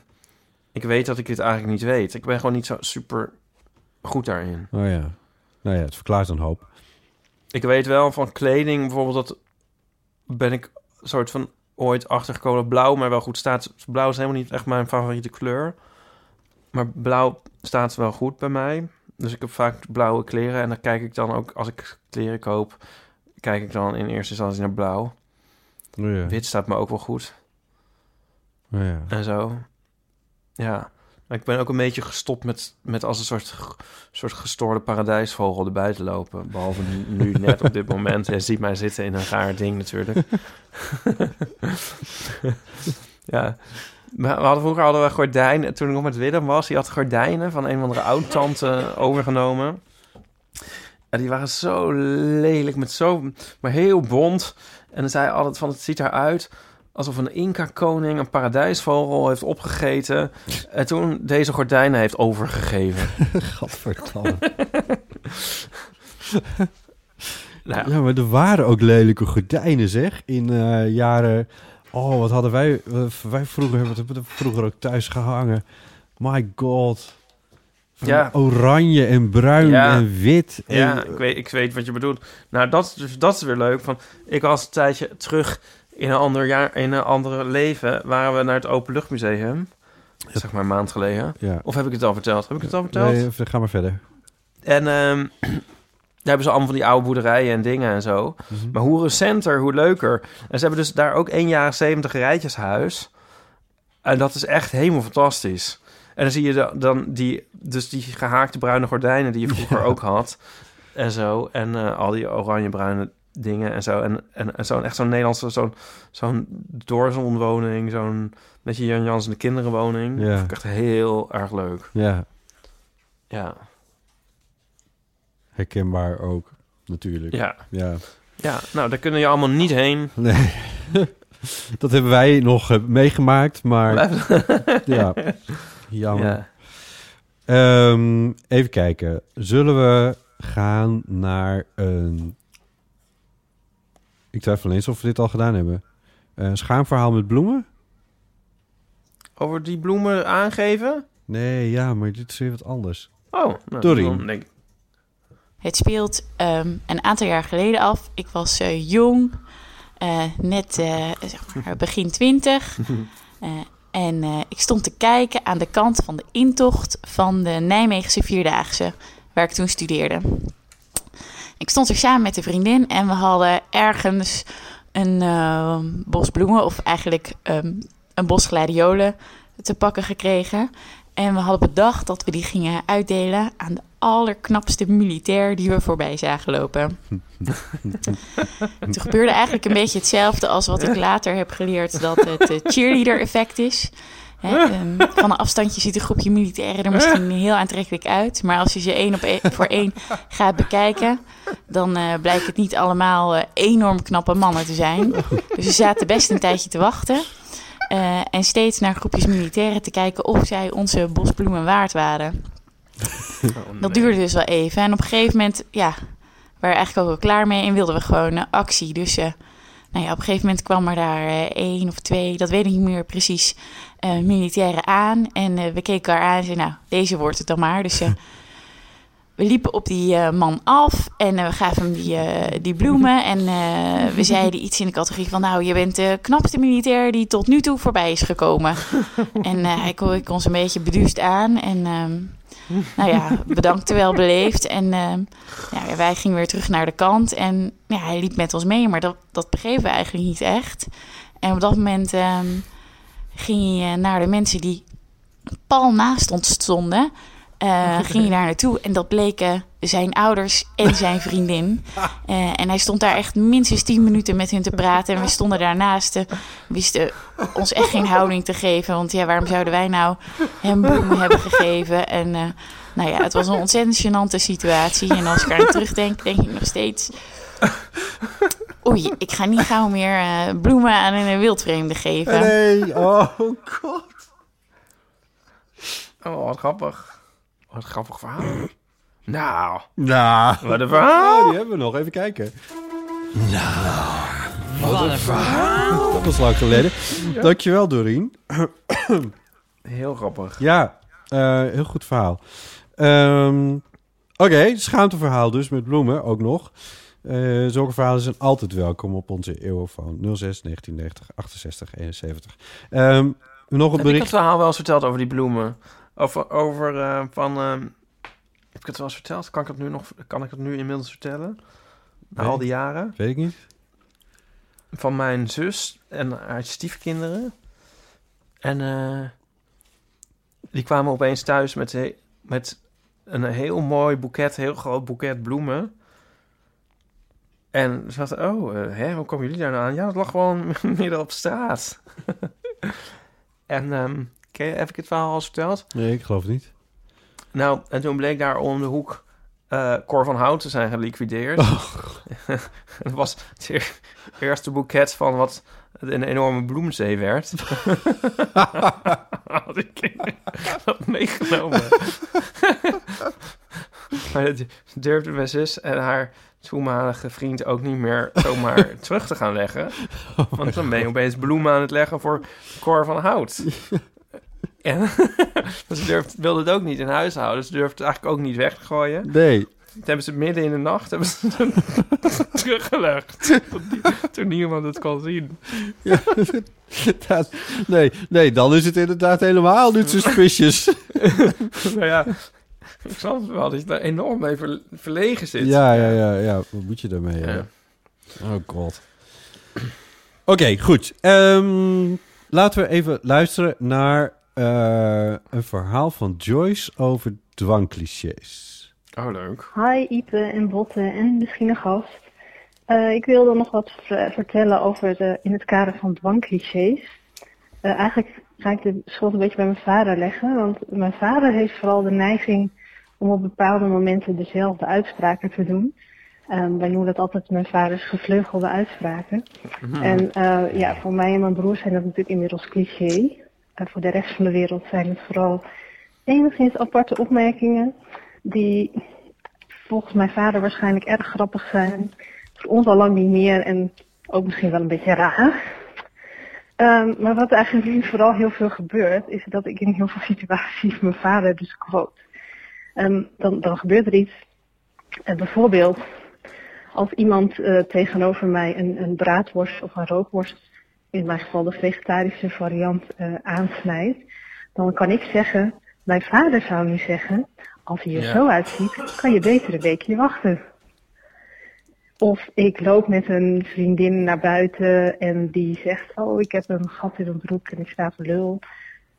ik weet dat ik dit eigenlijk niet weet. Ik ben gewoon niet zo super goed daarin. Oh ja. Nou ja, het verklaart een hoop. Ik weet wel van kleding bijvoorbeeld dat ben ik soort van ooit achtergekomen dat blauw maar wel goed staat. Blauw is helemaal niet echt mijn favoriete kleur. Maar blauw staat wel goed bij mij. Dus ik heb vaak blauwe kleren en dan kijk ik dan ook als ik kleren koop, kijk ik dan in eerste instantie naar blauw. Oh ja. Wit staat me ook wel goed Oh ja. en zo. Ja. Maar ik ben ook een beetje gestopt met, met als een soort, soort gestoorde paradijsvogel erbij te lopen. Behalve nu, nu net op dit moment. Je ziet mij zitten in een raar ding natuurlijk. ja. We hadden vroeger hadden we gordijnen. Toen ik nog met Willem was, die had gordijnen van een of andere oud-tante overgenomen. En die waren zo lelijk, met zo, maar heel bont. En dan zei hij altijd van, het ziet eruit alsof een Inca-koning een paradijsvogel heeft opgegeten... en toen deze gordijnen heeft overgegeven. Gadverdamme. Nou, Ja, maar er waren ook lelijke gordijnen, zeg. In eh, jaren... Oh, wat hadden wij... wij vroeger hebben we vroeger ook thuis gehangen. My god. Van Ja. Oranje en bruin Ja. en wit. En, ja, ik weet, ik weet wat je bedoelt. Nou, dat, is dus, dat is weer leuk. Van, ik was een tijdje terug in een ander jaar, in een andere leven... waren we naar het Openluchtmuseum. Zeg maar een maand geleden. Ja. Of heb ik het al verteld? Heb ik het al verteld? Nee, ga maar verder. En daar hebben ze allemaal van die oude boerderijen en dingen en zo. Mhm. Maar hoe recenter, hoe leuker. En ze hebben dus daar ook één jaar 70 rijtjeshuis. En dat is echt helemaal fantastisch. En dan zie je da- dan die, dus die gehaakte bruine gordijnen die je vroeger ook had. En zo. En eh, al die oranje-bruine dingen en zo. En, en, en zo'n echt zo'n Nederlandse, zo'n zo'n doorzonwoning. Zo'n beetje Jan Jans en de kinderenwoning. Ja. Dat ik echt heel erg leuk. Ja, Ja, herkenbaar ook, natuurlijk. ja. ja. Ja, nou, daar kunnen je allemaal niet heen. Nee. dat hebben wij nog eh, meegemaakt, maar ja, jammer. Ja. Ehm, even kijken. Zullen we gaan naar een... Ik twijfel eens of we dit al gedaan hebben. Een schaamverhaal met bloemen? Over die bloemen aangeven? Nee, ja, maar dit is weer wat anders. Oh, nou, dan denk ik- Het speelt ehm, een aantal jaar geleden af. Ik was eh, jong, eh, net eh, zeg maar begin twintig. En ik stond te kijken aan de kant van de intocht van de Nijmeegse Vierdaagse, waar ik toen studeerde. Ik stond er samen met een vriendin en we hadden ergens een eh, bos bloemen, of eigenlijk ehm, een bos gladiolen, te pakken gekregen. En we hadden bedacht dat we die gingen uitdelen aan de allerknapste militair die we voorbij zagen lopen. Toen gebeurde eigenlijk een beetje hetzelfde als wat ik later heb geleerd dat het eh, cheerleader-effect is. Hè, ehm, van een afstandje ziet een groepje militairen er misschien heel aantrekkelijk uit. Maar als je ze één op één, voor één gaat bekijken, dan eh, blijkt het niet allemaal eh, enorm knappe mannen te zijn. Dus we zaten best een tijdje te wachten. Eh, en steeds naar groepjes militairen te kijken of zij onze bosbloemen waard waren. Dat duurde dus wel even. En op een gegeven moment, ja, waren we eigenlijk ook wel klaar mee en wilden we gewoon actie. Dus eh, nou ja, op een gegeven moment kwam er daar eh, één of twee, dat weet ik niet meer precies, militairen aan. En we keken elkaar aan en zeiden, nou, deze wordt het dan maar. Dus we liepen op die eh, man af en eh, we gaven hem die, eh, die bloemen. En we zeiden iets in de categorie van, nou, je bent de knapste militair die tot nu toe voorbij is gekomen. en hij keek ons een beetje beduusd aan en... ehm, nou ja, bedankt wel beleefd. En ehm, ja, wij gingen weer terug naar de kant. En ja, hij liep met ons mee, maar dat, dat begrepen we eigenlijk niet echt. En op dat moment ehm, ging hij naar de mensen die pal naast ons stonden. Eh, ging hij daar naartoe en dat bleken zijn ouders en zijn vriendin. Eh, en hij stond daar echt minstens tien minuten met hun te praten. En we stonden daarnaast, eh, wisten ons echt geen houding te geven. Want ja, waarom zouden wij nou hem bloemen hebben gegeven? En nou ja, het was een ontzettend gênante situatie. En als ik aan terugdenk, denk ik nog steeds... Oei, ik ga niet gauw meer bloemen aan een wildvreemde geven. Nee, oh god. Oh, wat grappig. Wat een grappig verhaal. Nou, Nou, wat een verhaal. die hebben we nog. Even kijken. Nou, wat een verhaal. Dat was lang geleden. Dankjewel, Doreen. Heel grappig. Ja, eh, heel goed verhaal. Ehm, Oké, schaamteverhaal dus met bloemen ook nog. Eh, zulke verhalen zijn altijd welkom op onze eeuwfoon 06 1990 68 71. Ehm, nog een Heb ik het bericht. verhaal wel eens verteld over die bloemen? Over, over eh, van... ehm, heb ik het wel eens verteld? Kan ik het nu nog... Kan ik het nu inmiddels vertellen? Na Nee. al die jaren? Weet ik niet. Van mijn zus en haar stiefkinderen. En eh, die kwamen opeens thuis met, met een heel mooi boeket, heel groot boeket bloemen. En ze dachten, oh, eh, hè, hoe komen jullie daar nou aan? Ja, dat lag gewoon midden op straat. en ehm, ken je- heb ik het verhaal al eens verteld? Nee, ik geloof het niet. Nou, en toen bleek daar om de hoek eh Cor van Hout te zijn geliquideerd. Het was het eer- eerste boeket van wat een enorme bloemzee werd. Had ik dat meegenomen. maar dat durfde mijn zus en haar toenmalige vriend ook niet meer zomaar terug te gaan leggen. Want dan ben je opeens bloemen aan het leggen voor Cor van Hout. En ze durfde, wilde het ook niet in huis houden. Ze durfde het eigenlijk ook niet weggooien. Nee. Toen hebben ze midden in de nacht hebben ze het teruggelegd. Toen, nie- toen niemand het kon zien. Dat- nee, nee, dan is het inderdaad helemaal niet suspicious. nou ja, ik snap het wel dat je daar enorm mee ver- verlegen zit. Ja, ja, ja, ja. Wat moet je daarmee? Ja. Ja. Oh god. Oké, goed. Ehm, laten we even luisteren naar eh, een verhaal van Joyce over dwangclichés. Oh, leuk. Hi Ipe en Botte en misschien een gast. Eh, ik wilde nog wat ver- vertellen over de, in het kader van dwangclichés. Eh, eigenlijk ga ik de schuld een beetje bij mijn vader leggen, want mijn vader heeft vooral de neiging om op bepaalde momenten dezelfde uitspraken te doen. Ehm, wij noemen dat altijd mijn vaders gevleugelde uitspraken. En eh, ja, voor mij en mijn broer zijn dat natuurlijk inmiddels cliché. En voor de rest van de wereld zijn het vooral enigszins aparte opmerkingen die volgens mijn vader waarschijnlijk erg grappig zijn. Voor ons al lang niet meer en ook misschien wel een beetje raar. Ehm, maar wat eigenlijk nu vooral heel veel gebeurt, is dat ik in heel veel situaties mijn vader dus quote. Ehm, dan, dan gebeurt er iets. Bijvoorbeeld, als iemand eh, tegenover mij een, een braadworst of een rookworst, in mijn geval de vegetarische variant, eh, aansnijdt, dan kan ik zeggen, mijn vader zou nu zeggen, als hij er Ja. zo uitziet, kan je beter een weekje wachten. Of ik loop met een vriendin naar buiten en die zegt, oh ik heb een gat in mijn broek en ik sta voor lul.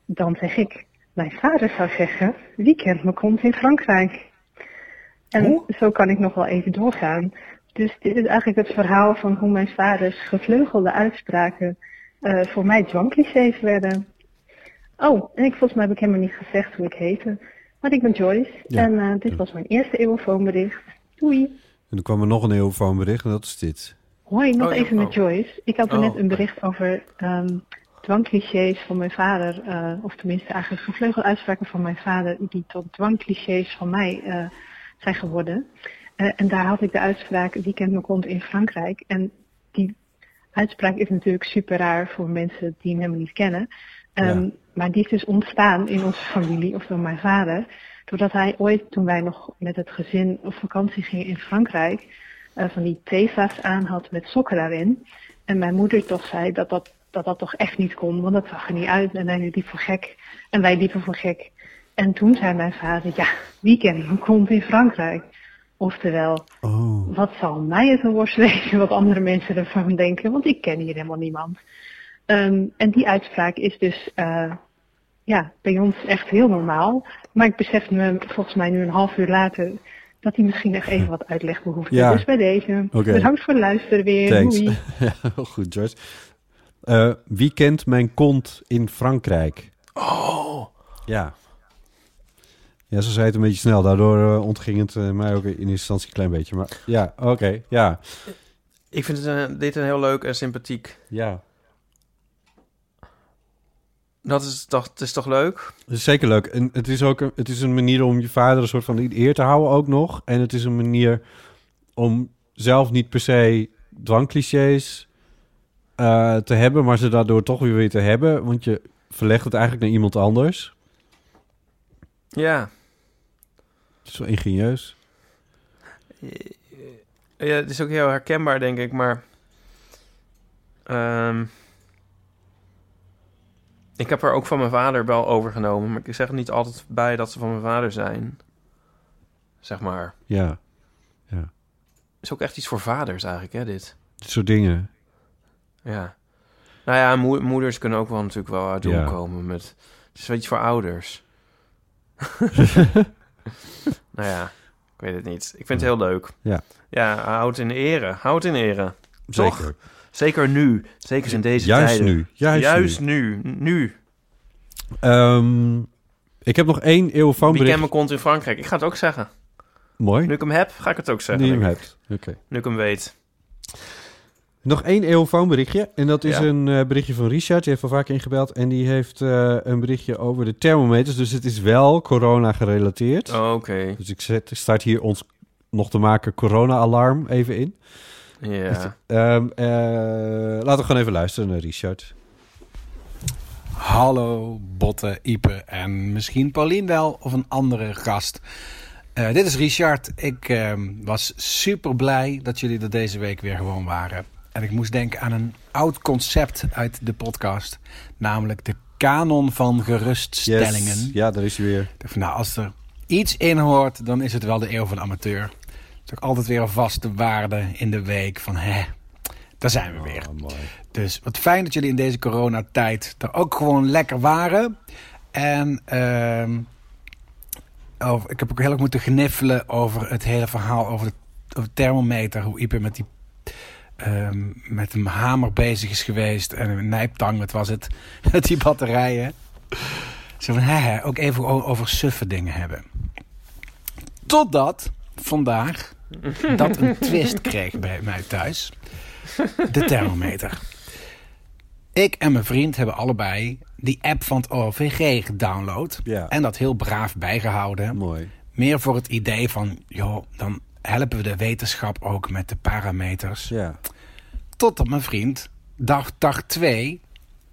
Dan zeg ik, mijn vader zou zeggen, wie kent mijn kont in Frankrijk? En zo kan ik nog wel even doorgaan. Dus dit is eigenlijk het verhaal van hoe mijn vaders gevleugelde uitspraken eh, voor mij dwangclichés werden. Oh, en ik, volgens mij heb ik helemaal niet gezegd hoe ik heette. Maar ik ben Joyce Ja. en eh, dit was mijn eerste eeuwenfoonbericht. Doei! En dan kwam er nog een eeuwfoonbericht en dat is dit. Hoi, nog Oh, even met oh. Joyce. Ik had er Oh, net een oké. bericht over ehm dwangclichés van mijn vader, eh, of tenminste eigenlijk gevleugeluitspraken van mijn vader, die tot dwangclichés van mij eh, zijn geworden. Eh, en daar had ik de uitspraak, wie kent mijn kont in Frankrijk? En die uitspraak is natuurlijk super raar voor mensen die hem helemaal niet kennen. Ehm, Ja. Maar die is dus ontstaan in onze familie, of door mijn vader, doordat hij ooit, toen wij nog met het gezin op vakantie gingen in Frankrijk, eh, van die tefa's aan had met sokken daarin. En mijn moeder toch zei dat dat, dat dat toch echt niet kon, want dat zag er niet uit. En hij liep voor gek. En wij liepen voor gek. En toen zei mijn vader, ja, wie kent mijn kont in Frankrijk? Oftewel, Oh. wat zal mij het een worst wezen wat andere mensen ervan denken, want ik ken hier helemaal niemand. Ehm, en die uitspraak is dus eh, ja, bij ons echt heel normaal. Maar ik besef me volgens mij nu een half uur later dat hij misschien nog even wat uitleg behoeft. Ja. Dus bij deze. Bedankt voor het luisteren weer. Thanks. Doei. ja, heel goed, Joyce. Eh, wie kent mijn kont in Frankrijk? Oh. Ja. Ja, zo zei het een beetje snel. Daardoor eh, ontging het eh, mij ook in eerste instantie een klein beetje. Maar ja, oké, ja. Ik vind het een, dit een heel leuk en sympathiek. Ja. Dat is toch, het is toch leuk? Het is zeker leuk. En het is ook een, het is een manier om je vader een soort van eer te houden ook nog. En het is een manier om zelf niet per se dwangclichés eh, te hebben, maar ze daardoor toch weer weer te hebben. Want je verlegt het eigenlijk naar iemand anders. Ja. Wel ingenieus. Ja, het is ook heel herkenbaar, denk ik, maar... ehm, ik heb er ook van mijn vader wel overgenomen, maar ik zeg er niet altijd bij dat ze van mijn vader zijn. Zeg maar. Ja, ja. is ook echt iets voor vaders eigenlijk, hè, dit. Dit soort dingen. Ja. Nou ja, moe- moeders kunnen ook wel natuurlijk wel uit Ja. komen met... Het is wel iets voor ouders. nou ja, ik weet het niet. Ik vind het heel leuk. Ja. Ja, houd het in ere. Houd in ere. Toch? Zeker. Zeker nu. Zeker in deze Juist tijden. nu. Juist nu. Nu. Ehm, ik heb nog één Wie eeuwfoonbericht. kent mijn kont in Frankrijk? Ik ga het ook zeggen. Mooi. Nu ik hem heb, ga ik het ook zeggen. Die je hem ik. hebt. Oké. Nu ik hem weet. Nog één eeuwfoonberichtje. En dat is Ja. een eh, berichtje van Richard. Die heeft al vaak ingebeld. En die heeft eh, een berichtje over de thermometers. Dus het is wel corona gerelateerd. Oh, Oké. Dus ik zet, start hier ons nog te maken corona-alarm even in. Ja. Ehm, eh, laten we gewoon even luisteren naar Richard. Hallo, Botte, Ipe en misschien Paulien wel of een andere gast. Eh, dit is Richard. Ik ehm, was super blij dat jullie er deze week weer gewoon waren. En ik moest denken aan een oud concept uit de podcast. Namelijk de kanon van geruststellingen. Yes. Ja, daar is hij weer. Van, nou, als er iets in hoort, dan is het wel de eeuw van de amateur. Het is ook altijd weer een vaste waarde in de week van, hè, daar zijn we weer. mooi. Dus wat fijn dat jullie in deze coronatijd er ook gewoon lekker waren. En over, ik heb ook heel erg moeten gniffelen over het hele verhaal over de, over de thermometer. Hoe Ipe met die ehm, met een hamer bezig is geweest. En een nijptang, wat was het? Met die batterijen. Zo van, hè, ook even over suffe dingen hebben. Totdat vandaag dat een twist kreeg bij mij thuis. De thermometer. Ik en mijn vriend hebben allebei die app van het OVG gedownload. Ja. En dat heel braaf bijgehouden. Mooi. Meer voor het idee van, joh, dan helpen we de wetenschap ook met de parameters. Ja. Totdat mijn vriend dag, dag 2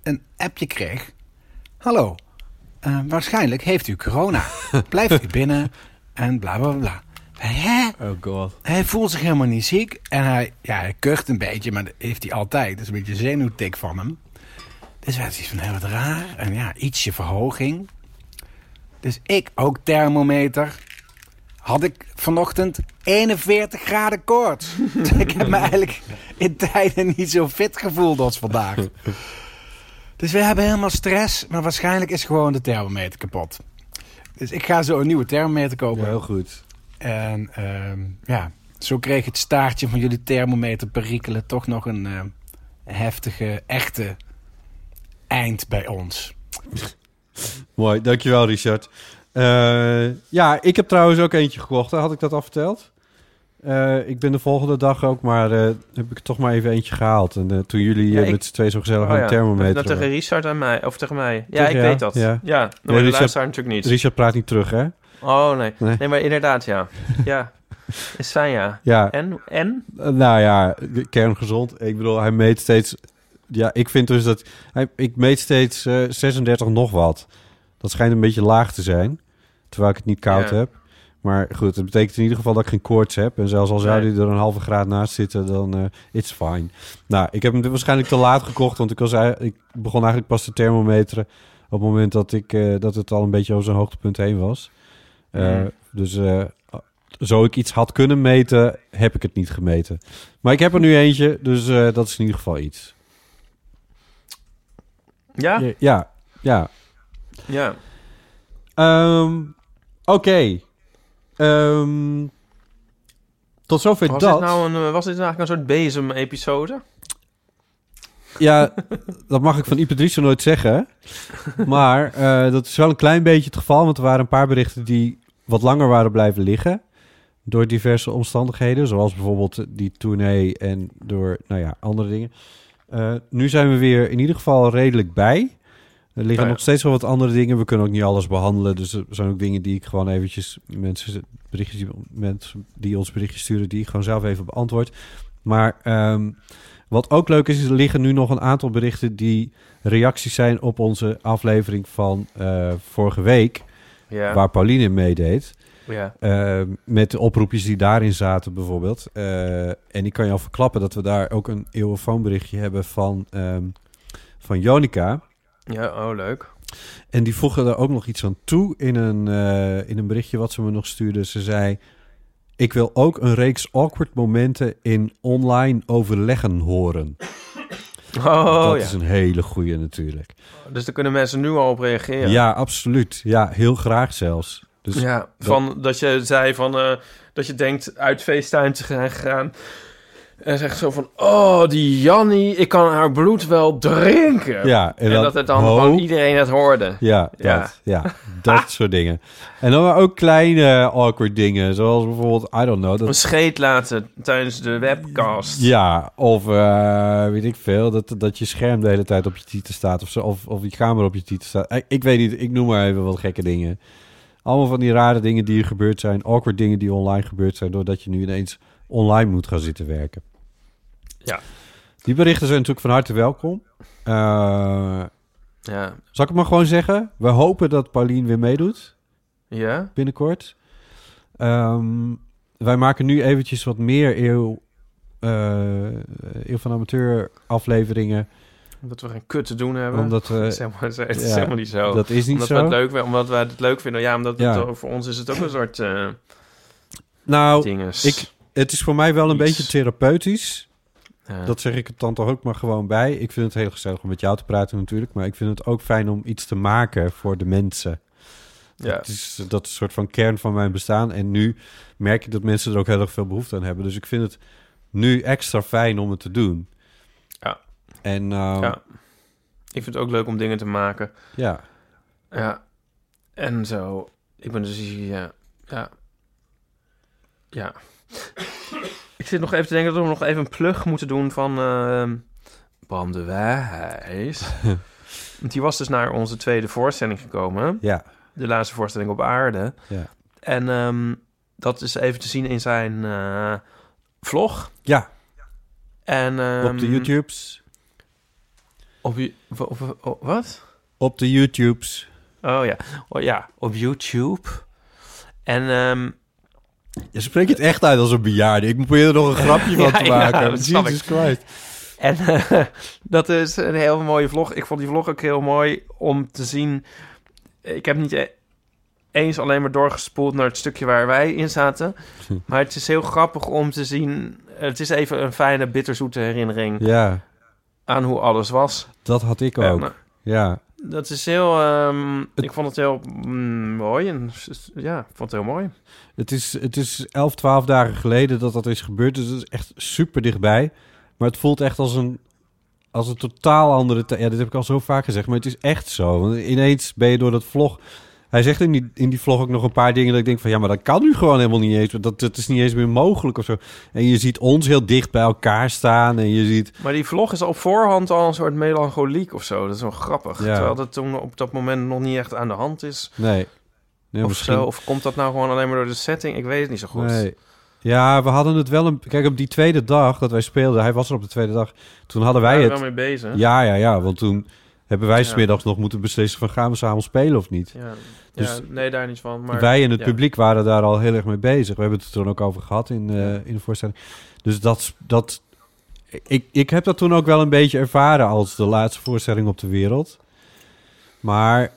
een appje kreeg. Hallo, eh, waarschijnlijk heeft u corona. Blijft u binnen en bla bla bla. Hè? Oh god. Hij voelt zich helemaal niet ziek. En hij, ja, hij kucht een beetje, maar dat heeft hij altijd. Dat is een beetje een zenuwtik van hem. Dus werd iets van heel wat raar. En ja, ietsje verhoging. Dus ik, ook thermometer, had ik vanochtend 41 graden koorts. Ik heb me eigenlijk in tijden niet zo fit gevoeld als vandaag. Dus we hebben helemaal stress, maar waarschijnlijk is gewoon de thermometer kapot. Dus ik ga zo een nieuwe thermometer kopen. Ja, heel goed. En ehm, ja, zo kreeg het staartje van jullie thermometer perikelen toch nog een eh, heftige, echte eind bij ons. Mooi, dankjewel Richard. Eh, ja, ik heb trouwens ook eentje gekocht. Had ik dat al verteld? Eh, ik ben de volgende dag ook, maar eh, heb ik toch maar even eentje gehaald. En toen jullie Ja, ik- met z'n twee zo gezellig Oh aan ja, de thermometer Dat tegen waren. Richard en mij, of tegen mij. Ja, Tegen ik weet dat. Ja. Ja, de Richard- luisteraar natuurlijk niet. Richard praat niet terug, hè? Oh, nee. Nee. nee. maar inderdaad, ja. Ja. Is fijn, ja. Ja. En? En? Nou ja, kerngezond. Ik bedoel, hij meet steeds... Ja, ik vind dus dat... Hij, ik meet steeds eh, 36 nog wat. Dat schijnt een beetje laag te zijn. Terwijl ik het niet koud Ja. heb. Maar goed, het betekent in ieder geval dat ik geen koorts heb. En zelfs al zou die er een halve graad naast zitten, dan eh it's fine. Nou, ik heb hem waarschijnlijk te laat gekocht. Want ik, was, ik begon eigenlijk pas te thermometeren... op het moment dat, ik, eh, dat het al een beetje over zijn hoogtepunt heen was. Eh. Dus zo ik iets had kunnen meten, heb ik het niet gemeten. Maar ik heb er nu eentje, dus dat is in ieder geval iets. Ja? Ja, ja. ja. Ja. Oké. Ehm, tot zover Was dat. dit nou een, eh, was dit eigenlijk een soort bezem-episode? Ja, dat mag ik van Driessen nooit zeggen. Maar eh, dat is wel een klein beetje het geval. Want er waren een paar berichten die wat langer waren blijven liggen. Door diverse omstandigheden. Zoals bijvoorbeeld die tournee en door nou ja, andere dingen. Eh, nu zijn we weer in ieder geval redelijk bij. Er liggen Ja. nog steeds wel wat andere dingen. We kunnen ook niet alles behandelen. Dus er zijn ook dingen die ik gewoon eventjes... Mensen, berichtjes, die- mensen die ons berichtjes sturen... die ik gewoon zelf even beantwoord. Maar ehm, wat ook leuk is... is er liggen nu nog een aantal berichten... die reacties zijn op onze aflevering van eh, vorige week... Ja. waar Pauline in meedeed. Ja. Eh, met de oproepjes die daarin zaten bijvoorbeeld. Eh, en ik kan je al verklappen dat we daar ook een eeuwenfoonberichtje hebben van, ehm, van Jonica. Ja, oh, leuk. En die voegde er ook nog iets aan toe in een, eh, in een berichtje wat ze me nog stuurde. Ze zei: Ik wil ook een reeks awkward momenten in online overleggen horen. Oh, dat ja. is een hele goeie natuurlijk. Dus daar kunnen mensen nu al op reageren. Ja, absoluut. Ja, heel graag zelfs. Dus ja, dat- van dat je zei van eh, dat je denkt uit FaceTime te gaan. En zegt zo van, oh, die Jannie, ik kan haar bloed wel drinken. Ja, en dat het dan gewoon iedereen het hoorde. Ja, Ja. dat, ja, dat soort dingen. En dan ook kleine awkward dingen, zoals bijvoorbeeld, I don't know. Een Dat, scheet laten tijdens de webcast. ja, of eh, weet ik veel, dat, dat je scherm de hele tijd op je titel staat of zo, of, of je camera op je titel staat. Ik, ik weet niet, ik noem maar even wat gekke dingen. Allemaal van die rare dingen die er gebeurd zijn, awkward dingen die online gebeurd zijn, doordat je nu ineens online moet gaan zitten werken. Ja. Die berichten zijn natuurlijk van harte welkom. Eh, Ja. zal ik het maar gewoon zeggen? We hopen dat Paulien weer meedoet Ja? binnenkort. Ehm, wij maken nu eventjes wat meer eeuw, eh, eeuw van amateur afleveringen. Omdat we geen kut te doen hebben. Omdat we- is helemaal, het is ja, helemaal niet zo. dat is niet omdat zo. We het leuk, omdat wij het leuk vinden. Ja, omdat het, voor ons is het ook een soort eh Nou, dinges. ik, het is voor mij wel een Iets. beetje therapeutisch. Ja. Dat zeg ik het dan toch ook maar gewoon bij. Ik vind het heel gezellig om met jou te praten natuurlijk. Maar ik vind het ook fijn om iets te maken voor de mensen. Ja. Dat is, dat is een soort van kern van mijn bestaan. En nu merk ik dat mensen er ook heel erg veel behoefte aan hebben. Dus ik vind het nu extra fijn om het te doen. Ja. En uh, ja. Ik vind het ook leuk om dingen te maken. Ja. Ja. En zo. Ik ben dus ja. Ja. Ja. ik zit nog even te denken dat we nog even een plug moeten doen van uh, Bram de Wijs. Want die was dus naar onze tweede voorstelling gekomen. Ja. De laatste voorstelling op aarde. Ja. En um, dat is even te zien in zijn uh, vlog. Ja. En, um, op de YouTubes. Op, op, op, wat? Op de YouTubes. Oh ja, oh, ja, op YouTube. En um, je spreekt het echt uit als een bejaarde. Ik probeer er nog een grapje van te maken. Ja, Jesus Christ. En uh, dat is een heel mooie vlog. Ik vond die vlog ook heel mooi om te zien. Ik heb niet e eens alleen maar doorgespoeld naar het stukje waar wij in zaten. Maar het is heel grappig om te zien. Het is even een fijne, bitterzoete herinnering ja. aan hoe alles was. Dat had ik ook. En, Ja. Dat is heel... ehm, ik vond het heel mm, mooi. En, ja, ik vond het heel mooi. Het is, het is 11, 12 dagen geleden dat dat is gebeurd. Dus het is echt super dichtbij. Maar het voelt echt als een, als een totaal andere tijd. Ja, dit heb ik al zo vaak gezegd. Maar het is echt zo. Want ineens ben je door dat vlog... Hij zegt in die, in die vlog ook nog een paar dingen dat ik denk van... Ja, maar dat kan nu gewoon helemaal niet eens. Dat, dat is niet eens meer mogelijk of zo. En je ziet ons heel dicht bij elkaar staan. En je ziet... Maar die vlog is op voorhand al een soort melancholiek of zo. Dat is wel grappig. Ja. Terwijl dat toen op dat moment nog niet echt aan de hand is. Nee. nee of, misschien- zo. of komt dat nou gewoon alleen maar door de setting? Ik weet het niet zo goed. Nee. Ja, we hadden het wel een... Kijk, op die tweede dag dat wij speelden... Hij was er op de tweede dag. Toen hadden wij het... we wel mee bezig? Ja, ja, ja. Want toen hebben wij smiddags nog moeten beslissen van... gaan we samen spelen of niet? Ja, Dus nee, daar niet van. Maar, wij en het publiek waren daar al heel erg mee bezig. We hebben het er toen ook over gehad in, eh, in de voorstelling. Dus dat... dat ik, ik heb dat toen ook wel een beetje ervaren... als de laatste voorstelling op de wereld. Maar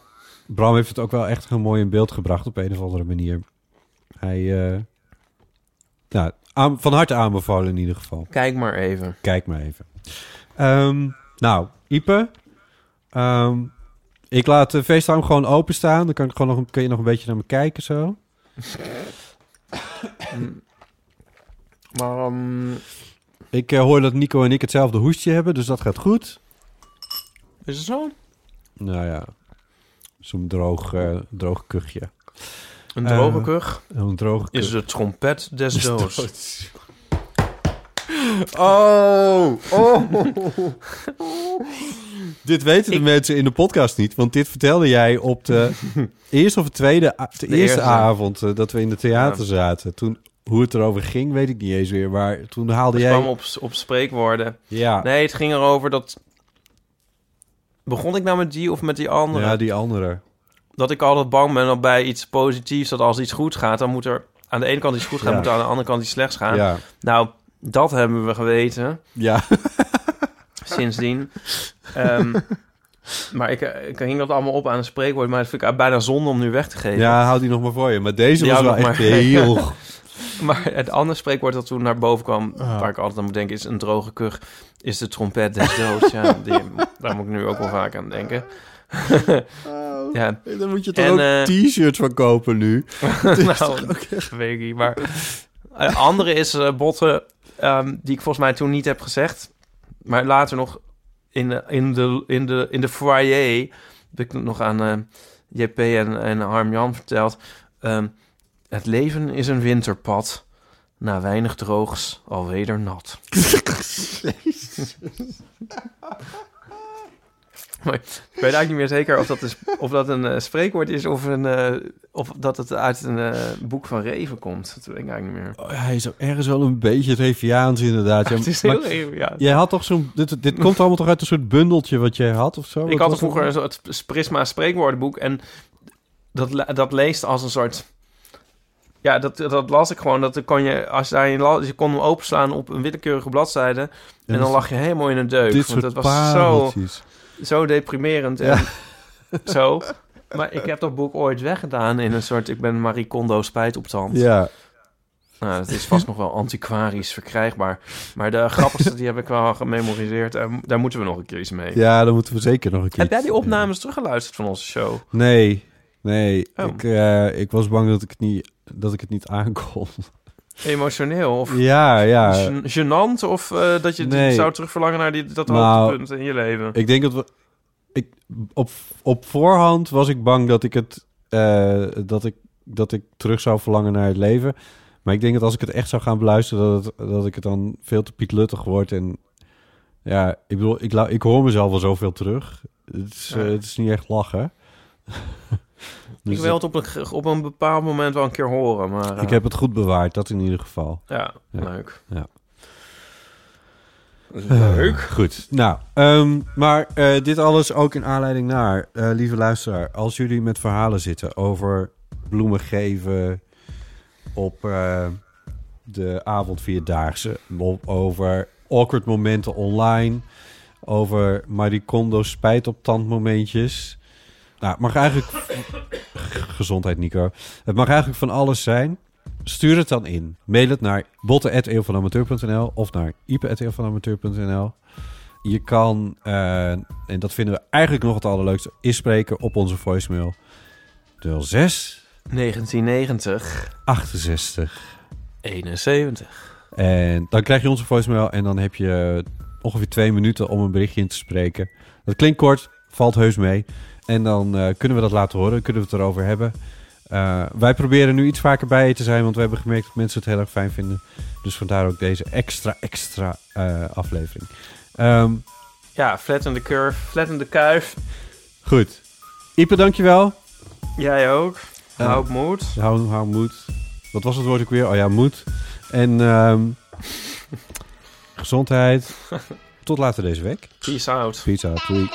Bram heeft het ook wel echt heel mooi in beeld gebracht... op een of andere manier. Hij... eh, nou, aan- van harte aanbevolen in ieder geval. Kijk maar even. Kijk maar even. Ehm, nou, Ipe. Ehm, ik laat de FaceTime gewoon openstaan. Dan kan, ik gewoon nog, kun je nog een beetje naar me kijken zo. Maar ehm, Ik eh, hoor dat Nico en ik hetzelfde hoestje hebben, dus dat gaat goed. is het zo? Nou ja, zo'n droog, eh, droog kuchje. Een droge Eh, kuch Een droge kuch. is de trompet des doods. Oh, oh. dit weten de mensen in de podcast niet, want dit vertelde jij op de eerste of de tweede, de, De eerste, avond eh, dat we in de theater Ja. zaten. Toen, hoe het erover ging, weet ik niet eens weer, maar toen haalde Het jij... kwam op, op spreekwoorden. Ja. Nee, het ging erover dat... Begon ik nou met die of met die andere? Ja, die andere. Dat ik altijd bang ben dat bij iets positiefs... dat als iets goed gaat, dan moet er aan de ene kant iets goed gaan... Ja. moet er aan de andere kant iets slechts gaan. Ja. Nou, dat hebben we geweten. Ja. Sindsdien. Ehm, maar ik, ik hing dat allemaal op aan een spreekwoord... maar dat vind ik bijna zonde om nu weg te geven. Ja, houd die nog maar voor je. Maar deze Die was wel echt maar. heel... Maar het andere spreekwoord dat toen naar boven kwam, Ah. waar ik altijd aan moet denken, is een droge kuch, is de trompet des doods. ja, die, daar moet ik nu ook wel vaak aan denken. ja. Daar moet je toch En, ook eh, t-shirts van kopen nu? nou, weet ik niet. Maar een andere is eh botten, ehm, die ik volgens mij toen niet heb gezegd. Maar later nog in de, in de, in de, in de foyer heb ik nog aan eh, JP en, en Harm Jan verteld. Ehm, het leven is een winterpad. Na weinig droogs, alweder nat. Maar ik weet eigenlijk niet meer zeker of dat, is, of dat een eh, spreekwoord is of, een, eh, of dat het uit een eh, boek van Reven komt. Dat weet ik eigenlijk niet meer. Oh, hij is ergens wel een beetje Reviaans inderdaad. Ja, Het is heel Reviaans. Jij had toch zo'n... Dit, dit komt allemaal toch uit een soort bundeltje wat jij had of zo? Ik Wat had vroeger het? een soort Prisma spreekwoordenboek en dat, dat leest als een soort... Ja, dat, dat las ik gewoon. Dat kon je, als je daarin las, je kon hem openslaan op een willekeurige bladzijde. En, dan is- lag je helemaal in een deuk. Dit want soort dat was zo. Zo deprimerend. En zo. Maar ik heb dat boek ooit weggedaan in een soort... Ik ben Marie Kondo spijt op tand. Ja. Nou, het is vast nog wel antiquarisch verkrijgbaar. Maar de grappigste, die heb ik wel gememoriseerd. En daar moeten we nog een keer iets mee. Ja, dan moeten we zeker nog een keer... Heb jij die opnames teruggeluisterd van onze show? Nee, nee. Oh. Ik, eh, ik was bang dat ik het niet, dat ik het niet aankon. Emotioneel? Of Ja, ja. gen- gênant? Of eh, dat je Nee. zou terugverlangen naar die, dat Nou, hoogtepunt in je leven? Ik denk dat we... Ik, op, op voorhand was ik bang dat ik het... eh, dat, ik, dat ik terug zou verlangen naar het leven. Maar ik denk dat als ik het echt zou gaan beluisteren... dat, het, dat ik het dan veel te pietluttig word. En ja, ik bedoel, ik, ik hoor mezelf wel zoveel terug. Het is, eh, het is niet echt lachen. Dus ik wil het op een, op een bepaald moment wel een keer horen. Maar, eh, Ik heb het goed bewaard, dat in ieder geval. Ja, leuk. Ja. Leuk. Eh, goed. Nou, ehm, maar eh, dit alles ook in aanleiding naar, eh, lieve luisteraar, als jullie met verhalen zitten over bloemen geven op eh, de avondvierdaagse, op- over awkward momenten online, over Marie Kondo spijt op tandmomentjes. Nou, het mag eigenlijk... Gezondheid, Nico. Het mag eigenlijk van alles zijn. Stuur het dan in. Mail het naar botten.eeuwvanamateur.nl of naar ipe.eeuwvanamateur.nl Je kan, eh, en dat vinden we eigenlijk nog het allerleukste, inspreken op onze voicemail. 06 1990, 68. 71. En dan krijg je onze voicemail en dan heb je ongeveer twee minuten om een berichtje in te spreken. Dat klinkt kort, valt heus mee. En dan eh, kunnen we dat laten horen, kunnen we het erover hebben. Eh, wij proberen nu iets vaker bij je te zijn, want we hebben gemerkt dat mensen het heel erg fijn vinden. Dus vandaar ook deze extra, extra eh, aflevering. Ehm, Ja, flatten de curve, flatten de kuif. goed. Ipe, dankjewel. Jij ook. Hou moed. Hou, hou moed. Wat was het woord ook weer? Oh ja, moed. En ehm, gezondheid. Tot later deze week. Peace out. Peace out. Doei.